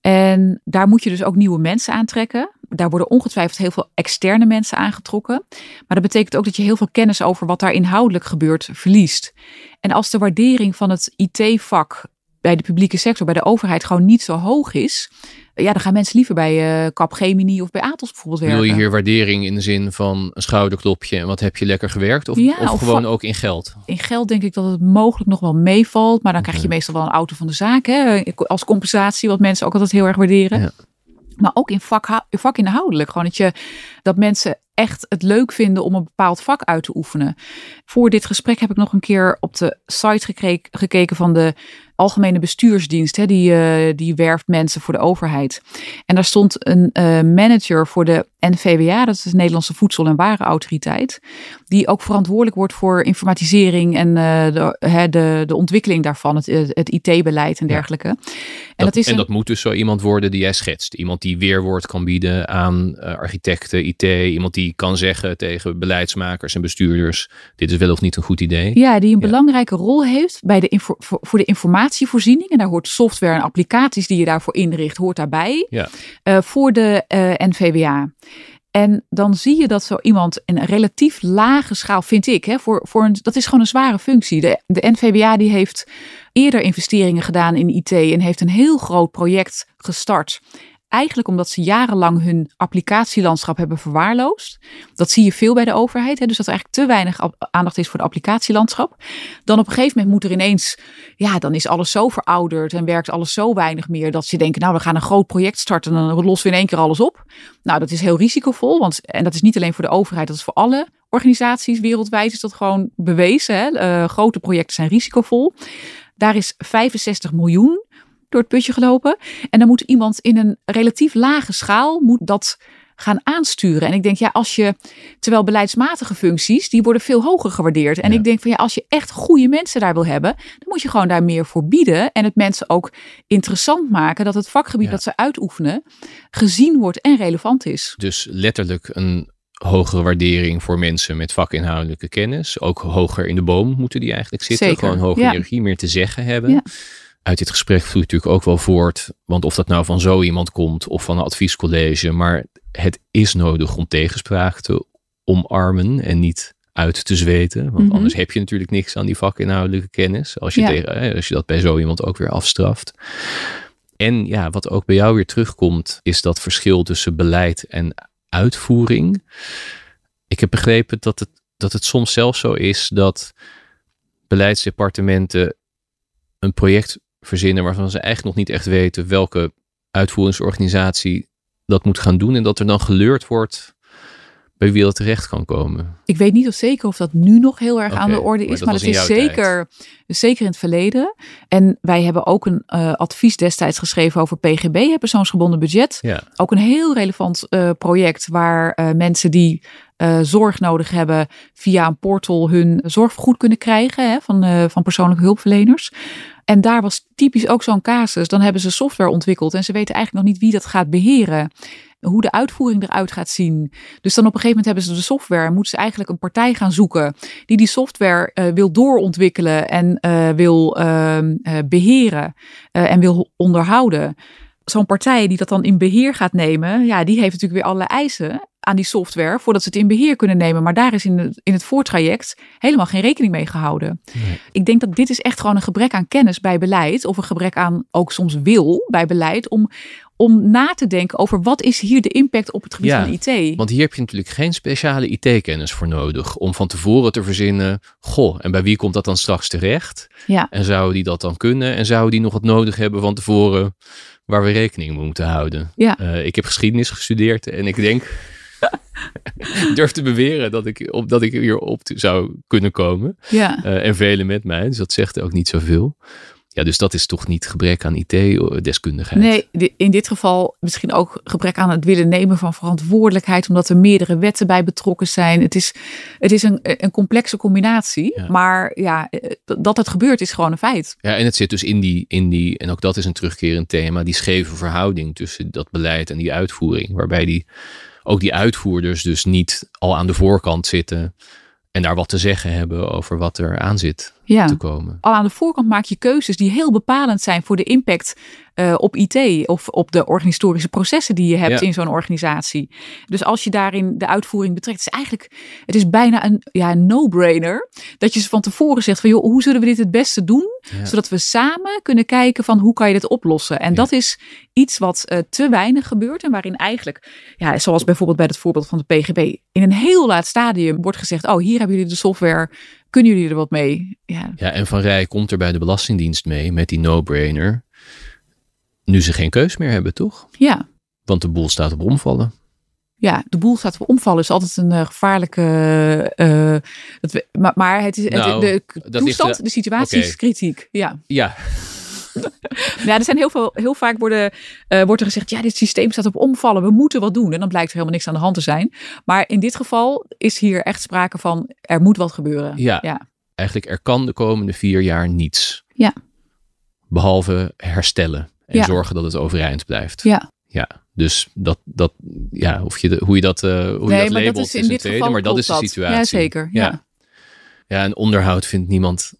En daar moet je dus ook nieuwe mensen aantrekken. Daar worden ongetwijfeld heel veel externe mensen aangetrokken. Maar dat betekent ook dat je heel veel kennis over wat daar inhoudelijk gebeurt verliest. En als de waardering van het IT-vak bij de publieke sector, bij de overheid, gewoon niet zo hoog is. Ja, dan gaan mensen liever bij uh, Capgemini of bij Atos bijvoorbeeld werken.
Wil je hier waardering in de zin van een schouderklopje en wat heb je lekker gewerkt? Of,
ja,
of, of gewoon ook in geld?
In geld denk ik dat het mogelijk nog wel meevalt. Maar dan krijg je meestal wel een auto van de zaak. Hè? Als compensatie, wat mensen ook altijd heel erg waarderen. Ja. Maar ook in vak, vakinhoudelijk. Gewoon dat, je, dat mensen echt het leuk vinden om een bepaald vak uit te oefenen. Voor dit gesprek heb ik nog een keer op de site gekeken van de Algemene Bestuursdienst. Hè, die, uh, die werft mensen voor de overheid. En daar stond een uh, manager voor de NVWA, dat is de Nederlandse Voedsel- en Warenautoriteit. Die ook verantwoordelijk wordt voor informatisering en uh, de, hè, de, de ontwikkeling daarvan, het, het IT-beleid en dergelijke. En,
dat,
dat is
en
een,
dat moet dus zo iemand worden die jij schetst. Iemand die weerwoord kan bieden aan architecten, IT. Iemand die kan zeggen tegen beleidsmakers en bestuurders: dit is wel of niet een goed idee.
Ja, die een belangrijke rol heeft bij de voor de informatievoorziening. En daar hoort software en applicaties die je daarvoor inricht, hoort daarbij.
Ja.
Uh, voor de uh, NVWA. En dan zie je dat zo iemand in een relatief lage schaal, vind ik, hè, voor, voor een, dat is gewoon een zware functie. De, de NVWA die heeft eerder investeringen gedaan in IT en heeft een heel groot project gestart. Eigenlijk omdat ze jarenlang hun applicatielandschap hebben verwaarloosd. Dat zie je veel bij de overheid. Hè? Dus dat er eigenlijk te weinig aandacht is voor de applicatielandschap. Dan op een gegeven moment moet er ineens, ja, dan is alles zo verouderd en werkt alles zo weinig meer. Dat ze denken, nou, we gaan een groot project starten en dan lossen we in één keer alles op. Nou, dat is heel risicovol. Want, en dat is niet alleen voor de overheid, dat is voor alle organisaties wereldwijd is dat gewoon bewezen. Hè? Uh, grote projecten zijn risicovol. Daar is 65 miljoen door het putje gelopen. En dan moet iemand in een relatief lage schaal moet dat gaan aansturen. En ik denk, ja, als je, terwijl beleidsmatige functies, die worden veel hoger gewaardeerd. En
Ja.
ik denk van ja, als je echt goede mensen daar wil hebben, dan moet je gewoon daar meer voor bieden. En het mensen ook interessant maken dat het vakgebied
Ja.
dat ze uitoefenen gezien wordt en relevant is.
Dus letterlijk een hogere waardering voor mensen met vakinhoudelijke kennis. Ook hoger in de boom moeten die eigenlijk zitten.
Zeker,
Gewoon hoger
ja.
hiërarchie, meer te zeggen hebben. Uit dit gesprek vloeit natuurlijk ook wel voort. Want of dat nou van zo iemand komt of van een adviescollege. Maar het is nodig om tegenspraak te omarmen en niet uit te zweten. Want
Mhm.
anders heb je natuurlijk niks aan die vakinhoudelijke kennis. Als je,
Ja.
tegen, eh, als je dat bij zo iemand ook weer afstraft. En ja, wat ook bij jou weer terugkomt, is dat verschil tussen beleid en uitvoering. Ik heb begrepen dat het, dat het soms zelfs zo is dat beleidsdepartementen een project verzinnen waarvan ze eigenlijk nog niet echt weten welke uitvoeringsorganisatie dat moet gaan doen. En dat er dan geleurd wordt bij wie dat terecht kan komen.
Ik weet niet of zeker of dat nu nog heel erg aan de orde
maar
is,
dat
maar,
in
is zeker, zeker in het verleden. En wij hebben ook een eh, advies destijds geschreven over PGB, hè, persoonsgebonden budget.
Ja,
Ook een heel relevant eh, project waar eh, mensen die zorg nodig hebben via een portal hun zorgvergoed kunnen krijgen hè, van, van persoonlijke hulpverleners. En daar was typisch ook zo'n casus. Dan hebben ze software ontwikkeld en ze weten eigenlijk nog niet wie dat gaat beheren. Hoe de uitvoering eruit gaat zien. Dus dan op een gegeven moment hebben ze de software en moeten ze eigenlijk een partij gaan zoeken die die software eh, wil doorontwikkelen en eh, wil ehm, eh, beheren eh, en wil onderhouden zo'n partij die dat dan in beheer gaat nemen, ja, die heeft natuurlijk weer allerlei eisen aan die software voordat ze het in beheer kunnen nemen. Maar daar is in het, in het voortraject helemaal geen rekening mee gehouden.
Nee.
Ik denk dat dit is echt gewoon een gebrek aan kennis bij beleid of een gebrek aan ook soms wil bij beleid om, om na te denken over wat is hier de impact op het gebied
Ja,
van IT.
want hier heb je natuurlijk geen speciale IT-kennis voor nodig om van tevoren te verzinnen, goh, en bij wie komt dat dan straks terecht?
Ja.
En zou die dat dan kunnen? En zou die nog wat nodig hebben van tevoren waar we rekening mee moeten houden?
Ja.
Eh, ik heb geschiedenis gestudeerd en ik denk, durf te beweren dat ik, op, dat ik hier op te- zou kunnen komen.
Ja.
Eh, en velen met mij, dus dat zegt ook niet zoveel. Ja, dus dat is toch niet gebrek aan IT-deskundigheid?
Nee, in dit geval misschien ook gebrek aan het willen nemen van verantwoordelijkheid, omdat er meerdere wetten bij betrokken zijn. Het is, het is een, een complexe combinatie,
Ja.
maar ja, eh, dat het gebeurt is gewoon een feit.
Ja, en het zit dus in die, in die, en ook dat is een terugkerend thema, die scheve verhouding tussen dat beleid en die uitvoering. Waarbij die, ook die uitvoerders dus niet al aan de voorkant zitten en daar wat te zeggen hebben over wat er aan zit
Ja.
te komen.
Al aan de voorkant maak je keuzes die heel bepalend zijn voor de impact eh, op IT of op de organisatorische processen die je hebt
Ja.
in zo'n organisatie. Dus als je daarin de uitvoering betrekt, is eigenlijk, het is bijna een ja, no-brainer dat je ze van tevoren zegt van joh, hoe zullen we dit het beste doen,
Ja.
zodat we samen kunnen kijken van hoe kan je dit oplossen. En
Ja.
dat is iets wat eh, te weinig gebeurt en waarin eigenlijk, ja, zoals bijvoorbeeld bij het voorbeeld van de PGB, in een heel laat stadium wordt gezegd, oh hier hebben jullie de software, kunnen jullie er wat mee? Ja,
Ja, en Van Rij komt er bij de Belastingdienst mee met die no-brainer. Nu ze geen keus meer hebben, toch?
ja.
Want de boel staat op omvallen.
ja, de boel staat op omvallen. is altijd een eh, gevaarlijke. eh, dat we, maar, maar het is het-
Nou,
de
dat
toestand, de situatie is kritiek. Ja.
Ja,
ja, er zijn heel veel, heel vaak worden, eh, wordt er gezegd: ja, dit systeem staat op omvallen. We moeten wat doen. En dan blijkt er helemaal niks aan de hand te zijn. Maar in dit geval is hier echt sprake van: er moet wat gebeuren.
Ja.
ja.
eigenlijk er kan de komende vier jaar niets.
Ja.
Behalve herstellen en
Ja.
zorgen dat het overeind blijft.
Ja.
Ja, dus dat, dat ja, of je de, hoe je dat, eh hoe je dat labelt
dat is in dit
tweede,
geval
maar dat is de situatie.
Ja, zeker. Ja.
Ja. Ja, en onderhoud vindt niemand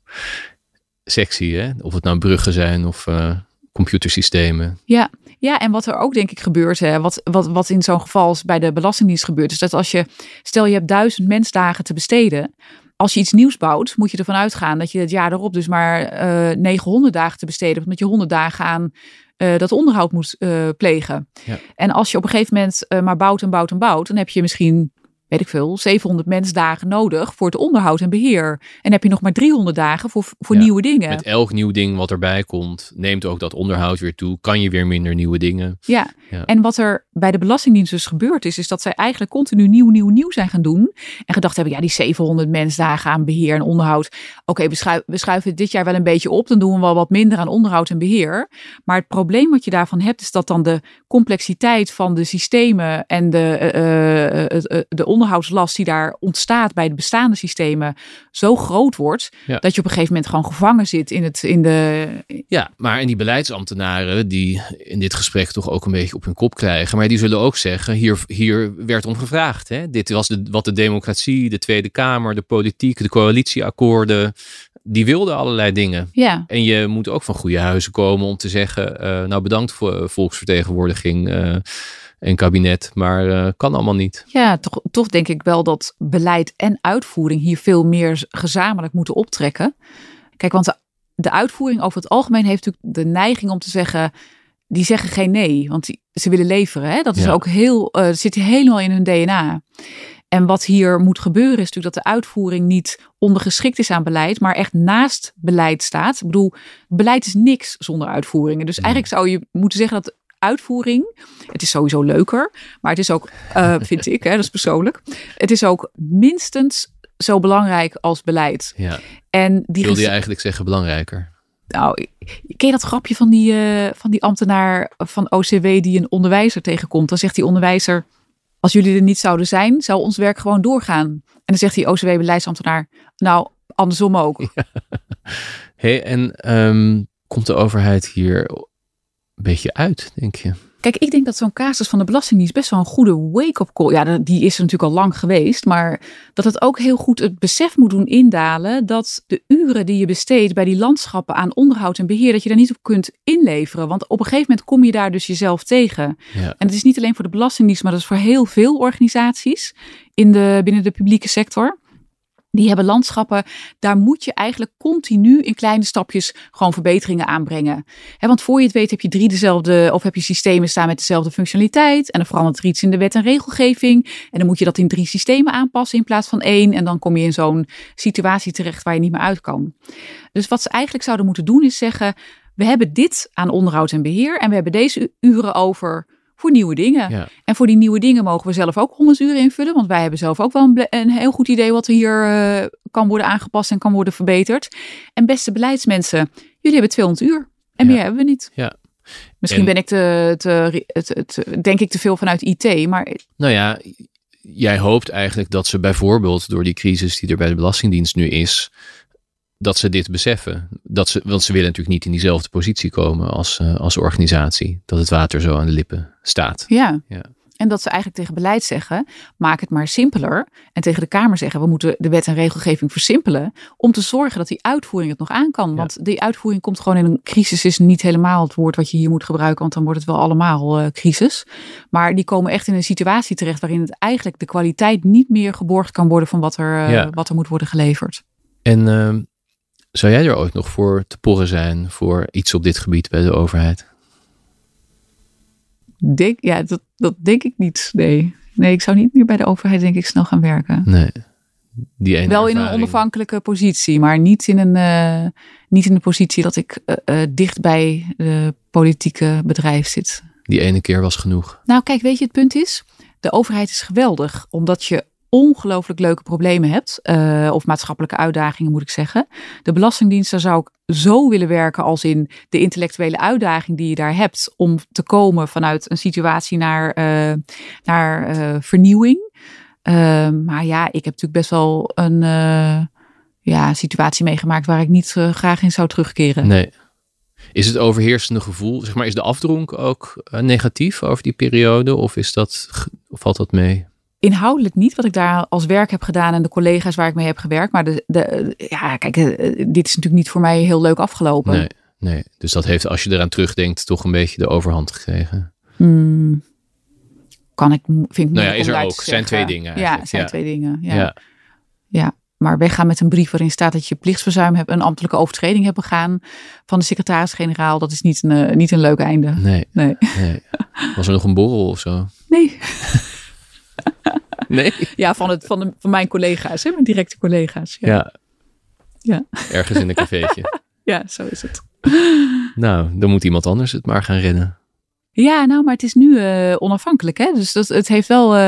sexy, hè? Of het nou bruggen zijn of eh, computersystemen.
Ja, ja, en wat er ook denk ik gebeurt, hè, wat, wat, wat in zo'n geval is bij de Belastingdienst gebeurt, is dat als je, stel je hebt duizend mensdagen te besteden, als je iets nieuws bouwt, moet je ervan uitgaan dat je het jaar erop dus maar eh 900 dagen te besteden, hebt, omdat je 100 dagen aan eh, dat onderhoud moet plegen.
Ja.
En als je op een gegeven moment maar bouwt en bouwt en bouwt, dan heb je misschien weet ik veel, 700 mensdagen nodig voor het onderhoud en beheer. En heb je nog maar 300 dagen voor, voor
Ja,
nieuwe dingen.
Met elk nieuw ding wat erbij komt, neemt ook dat onderhoud weer toe. Kan je weer minder nieuwe dingen.
Ja.
Ja.
en wat er bij de Belastingdienst dus gebeurd is, is dat zij eigenlijk continu nieuw, nieuw, nieuw zijn gaan doen. En gedacht hebben, ja, die 700 mensdagen aan beheer en onderhoud. Oké, we, schui- we schuiven dit jaar wel een beetje op. Dan doen we wel wat minder aan onderhoud en beheer. Maar het probleem wat je daarvan hebt, is dat dan de complexiteit van de systemen en de, eh, de onderhoudslast die daar ontstaat bij de bestaande systemen zo groot wordt,
Ja.
dat je op een gegeven moment gewoon gevangen zit in, het, in de,
Ja, maar en die beleidsambtenaren die in dit gesprek toch ook een beetje op hun kop krijgen. Maar die zullen ook zeggen, hier, hier werd om gevraagd. Hè? Dit was de, wat de democratie, de Tweede Kamer, de politiek, de coalitieakkoorden. Die wilden allerlei dingen.
ja,
En je moet ook van goede huizen komen om te zeggen, eh, nou bedankt voor volksvertegenwoordiging eh, en kabinet, maar eh, kan allemaal niet.
Ja, toch, toch denk ik wel dat beleid en uitvoering hier veel meer gezamenlijk moeten optrekken. Kijk, want de, de uitvoering over het algemeen heeft natuurlijk de neiging om te zeggen, die zeggen geen nee, want die, ze willen leveren. Hè? Dat is
Ja.
ook heel, dat zit helemaal in hun DNA. En wat hier moet gebeuren is natuurlijk dat de uitvoering niet ondergeschikt is aan beleid, maar echt naast beleid staat. Ik bedoel, beleid is niks zonder uitvoeringen. Dus eigenlijk zou je moeten zeggen dat uitvoering, het is sowieso leuker, maar het is ook, eh, vind ik, hè, dat is persoonlijk, het is ook minstens zo belangrijk als beleid.
Ja,
En die
wilde je eigenlijk zeggen belangrijker?
nou, ken je dat grapje van die, eh, van die ambtenaar van OCW die een onderwijzer tegenkomt? Dan zegt die onderwijzer, als jullie er niet zouden zijn, zou ons werk gewoon doorgaan. En dan zegt die OCW-beleidsambtenaar, nou, andersom ook.
Hey, en ehm, komt de overheid hier een beetje uit, denk je?
Kijk, ik denk dat zo'n casus van de Belastingdienst best wel een goede wake-up call. Ja, die is er natuurlijk al lang geweest. Maar dat het ook heel goed het besef moet doen indalen. dat de uren die je besteedt bij die landschappen aan onderhoud en beheer. dat je daar niet op kunt inleveren. Want op een gegeven moment kom je daar dus jezelf tegen.
Ja.
En het is niet alleen voor de Belastingdienst, maar dat is voor heel veel organisaties in de, binnen de publieke sector. Die hebben landschappen, daar moet je eigenlijk continu in kleine stapjes gewoon verbeteringen aanbrengen. Hè, want voor je het weet heb je drie dezelfde, of heb je systemen staan met dezelfde functionaliteit. En dan verandert er iets in de wet en regelgeving. En dan moet je dat in drie systemen aanpassen in plaats van één. En dan kom je in zo'n situatie terecht waar je niet meer uit kan. Dus wat ze eigenlijk zouden moeten doen is zeggen, we hebben dit aan onderhoud en beheer. En we hebben deze uren over voor nieuwe dingen.
Ja.
En voor die nieuwe dingen mogen we zelf ook 100 uur invullen. Want wij hebben zelf ook wel een, een heel goed idee wat er hier eh, kan worden aangepast en kan worden verbeterd. En beste beleidsmensen, jullie hebben 200 uur. En
Ja.
meer hebben we niet.
Ja.
Misschien
En-
ben ik te, te, te, te- denk ik te veel vanuit IT, maar
Nou ja, jij hoopt eigenlijk dat ze bijvoorbeeld door die crisis die er bij de Belastingdienst nu is, dat ze dit beseffen. Dat ze, want ze willen natuurlijk niet in diezelfde positie komen als, eh, als organisatie. Dat het water zo aan de lippen staat.
ja.
Ja.
En dat ze eigenlijk tegen beleid zeggen, maak het maar simpeler. En tegen de Kamer zeggen, we moeten de wet en regelgeving versimpelen. Om te zorgen dat die uitvoering het nog aan kan. Want die uitvoering komt gewoon in een crisis, is niet helemaal het woord wat je hier moet gebruiken. Want dan wordt het wel allemaal eh, crisis. Maar die komen echt in een situatie terecht waarin het eigenlijk de kwaliteit niet meer geborgd kan worden van wat er, eh,
Ja.
wat er moet worden geleverd.
En ehm, zou jij er ooit nog voor te porren zijn voor iets op dit gebied bij de overheid?
Denk, ja, dat, dat denk ik niet. Nee. nee, ik zou niet meer bij de overheid denk ik snel gaan werken.
Nee. Die ene
Wel in een onafhankelijke positie, maar niet in een, eh, niet in een positie dat ik eh, dicht bij de politieke bedrijf zit.
Die ene keer was genoeg.
Nou, kijk, weet je, het punt is, de overheid is geweldig, omdat je ongelooflijk leuke problemen hebt, eh, of maatschappelijke uitdagingen moet ik zeggen. De Belastingdienst, zou ik zo willen werken als in de intellectuele uitdaging die je daar hebt om te komen vanuit een situatie naar, eh, naar eh, vernieuwing. Maar ja, ik heb natuurlijk best wel een ja, situatie meegemaakt waar ik niet graag in zou terugkeren.
Nee. Is het overheersende gevoel, zeg maar, is de afdronk ook negatief over die periode? Of, is dat, of valt dat mee?
Inhoudelijk niet, wat ik daar als werk heb gedaan en de collega's waar ik mee heb gewerkt. Maar de, de, ja, kijk, eh, dit is natuurlijk niet voor mij heel leuk afgelopen.
Nee, nee. Dus dat heeft, als je eraan terugdenkt, toch een beetje de overhand gekregen.
Hmm, kan ik, vind ik
Nou ja, is er ook. Zijn twee dingen
Ja, het zijn
ja.
twee dingen. Ja.
Ja.
Ja. Maar weggaan met een brief waarin staat dat je plichtsverzuim hebt, een ambtelijke overtreding hebt begaan van de secretaris-generaal, dat is niet een, eh, niet een leuk einde.
Nee,
Nee.
nee. Was er nog een borrel of zo?
Nee.
Nee.
Ja, van, het, van, de, van mijn collega's, hè, mijn directe collega's. Ja,
Ja.
Ja.
Ergens in een cafeetje.
ja zo is het.
Nou, dan moet iemand anders het maar gaan rennen.
Ja, nou, maar het is nu eh, onafhankelijk, hè? Dus dat, het heeft wel eh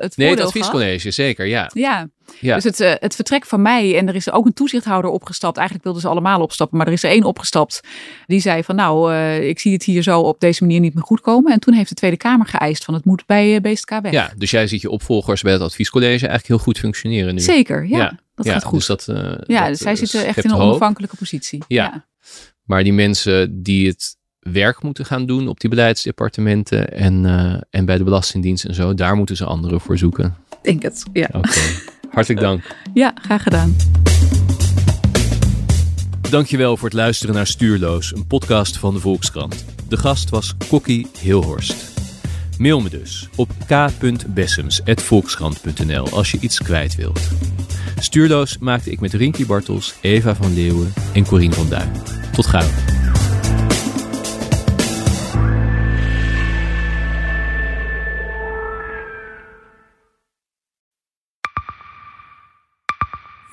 het
Nee, het
gehad.
adviescollege, zeker, ja.
Ja.
Ja.
dus het, eh, het vertrek van mij en er is ook een toezichthouder opgestapt. Eigenlijk wilden ze allemaal opstappen, maar er is er één opgestapt. Die zei van nou, ik zie het hier zo op deze manier niet meer goed komen. En toen heeft de Tweede Kamer geëist van het moet bij BSK weg.
Ja, dus jij ziet je opvolgers bij het adviescollege eigenlijk heel goed functioneren nu.
Zeker, ja.
Ja,
Dat
ja,
gaat goed.
Dus dat,
ja,
dat,
dus zij zitten echt in een
hoop.
onafhankelijke positie.
Ja. Maar die mensen die het werk moeten gaan doen op die beleidsdepartementen en, eh, en bij de Belastingdienst en zo, daar moeten ze anderen voor zoeken.
Ik denk het. Ja.
Oké, hartelijk dank.
ja, graag gedaan.
Dankjewel voor het luisteren naar Stuurloos, een podcast van de Volkskrant. De gast was Kokkie Hilhorst. Mail me dus op k.bessems.volkskrant.nl als je iets kwijt wilt. Stuurloos maakte ik met Rinky Bartels, Eva van Leeuwen en Corine van Duin. Tot gauw.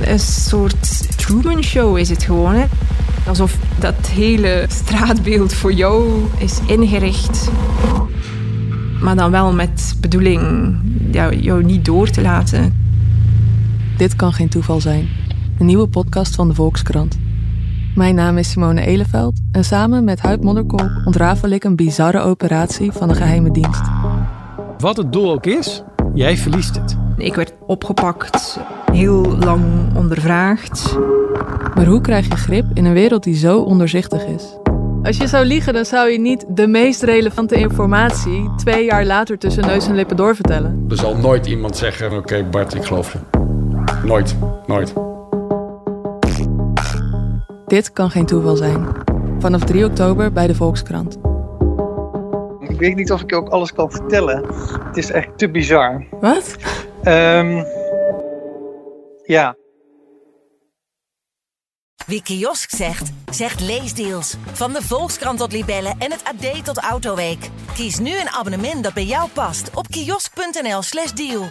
Een soort Truman Show is het gewoon. Hè? Alsof dat hele straatbeeld voor jou is ingericht. Maar dan wel met bedoeling jou, jou niet door te laten.
Dit kan geen toeval zijn. Een nieuwe podcast van de Volkskrant. Mijn naam is Simone Eleveld en samen met Huid Modderkolk ontrafel ik een bizarre operatie van de geheime dienst.
Wat het doel ook is, jij verliest het.
Ik werd opgepakt, heel lang ondervraagd.
Maar hoe krijg je grip in een wereld die zo onderzichtig is? Als je zou liegen, dan zou je niet de meest relevante informatie twee jaar later tussen neus en lippen doorvertellen.
Er zal nooit iemand zeggen, oké Bart, ik geloof je. Nooit. Nooit.
Dit kan geen toeval zijn. Vanaf 3 oktober bij de Volkskrant.
Ik weet niet of ik ook alles kan vertellen. Het is echt te bizar.
Wat?
Ehm, ja.
Wie kiosk zegt, zegt leesdeals. Van de Volkskrant tot Libellen en het AD tot Autoweek. Kies nu een abonnement dat bij jou past op kiosk.nl/slash deal.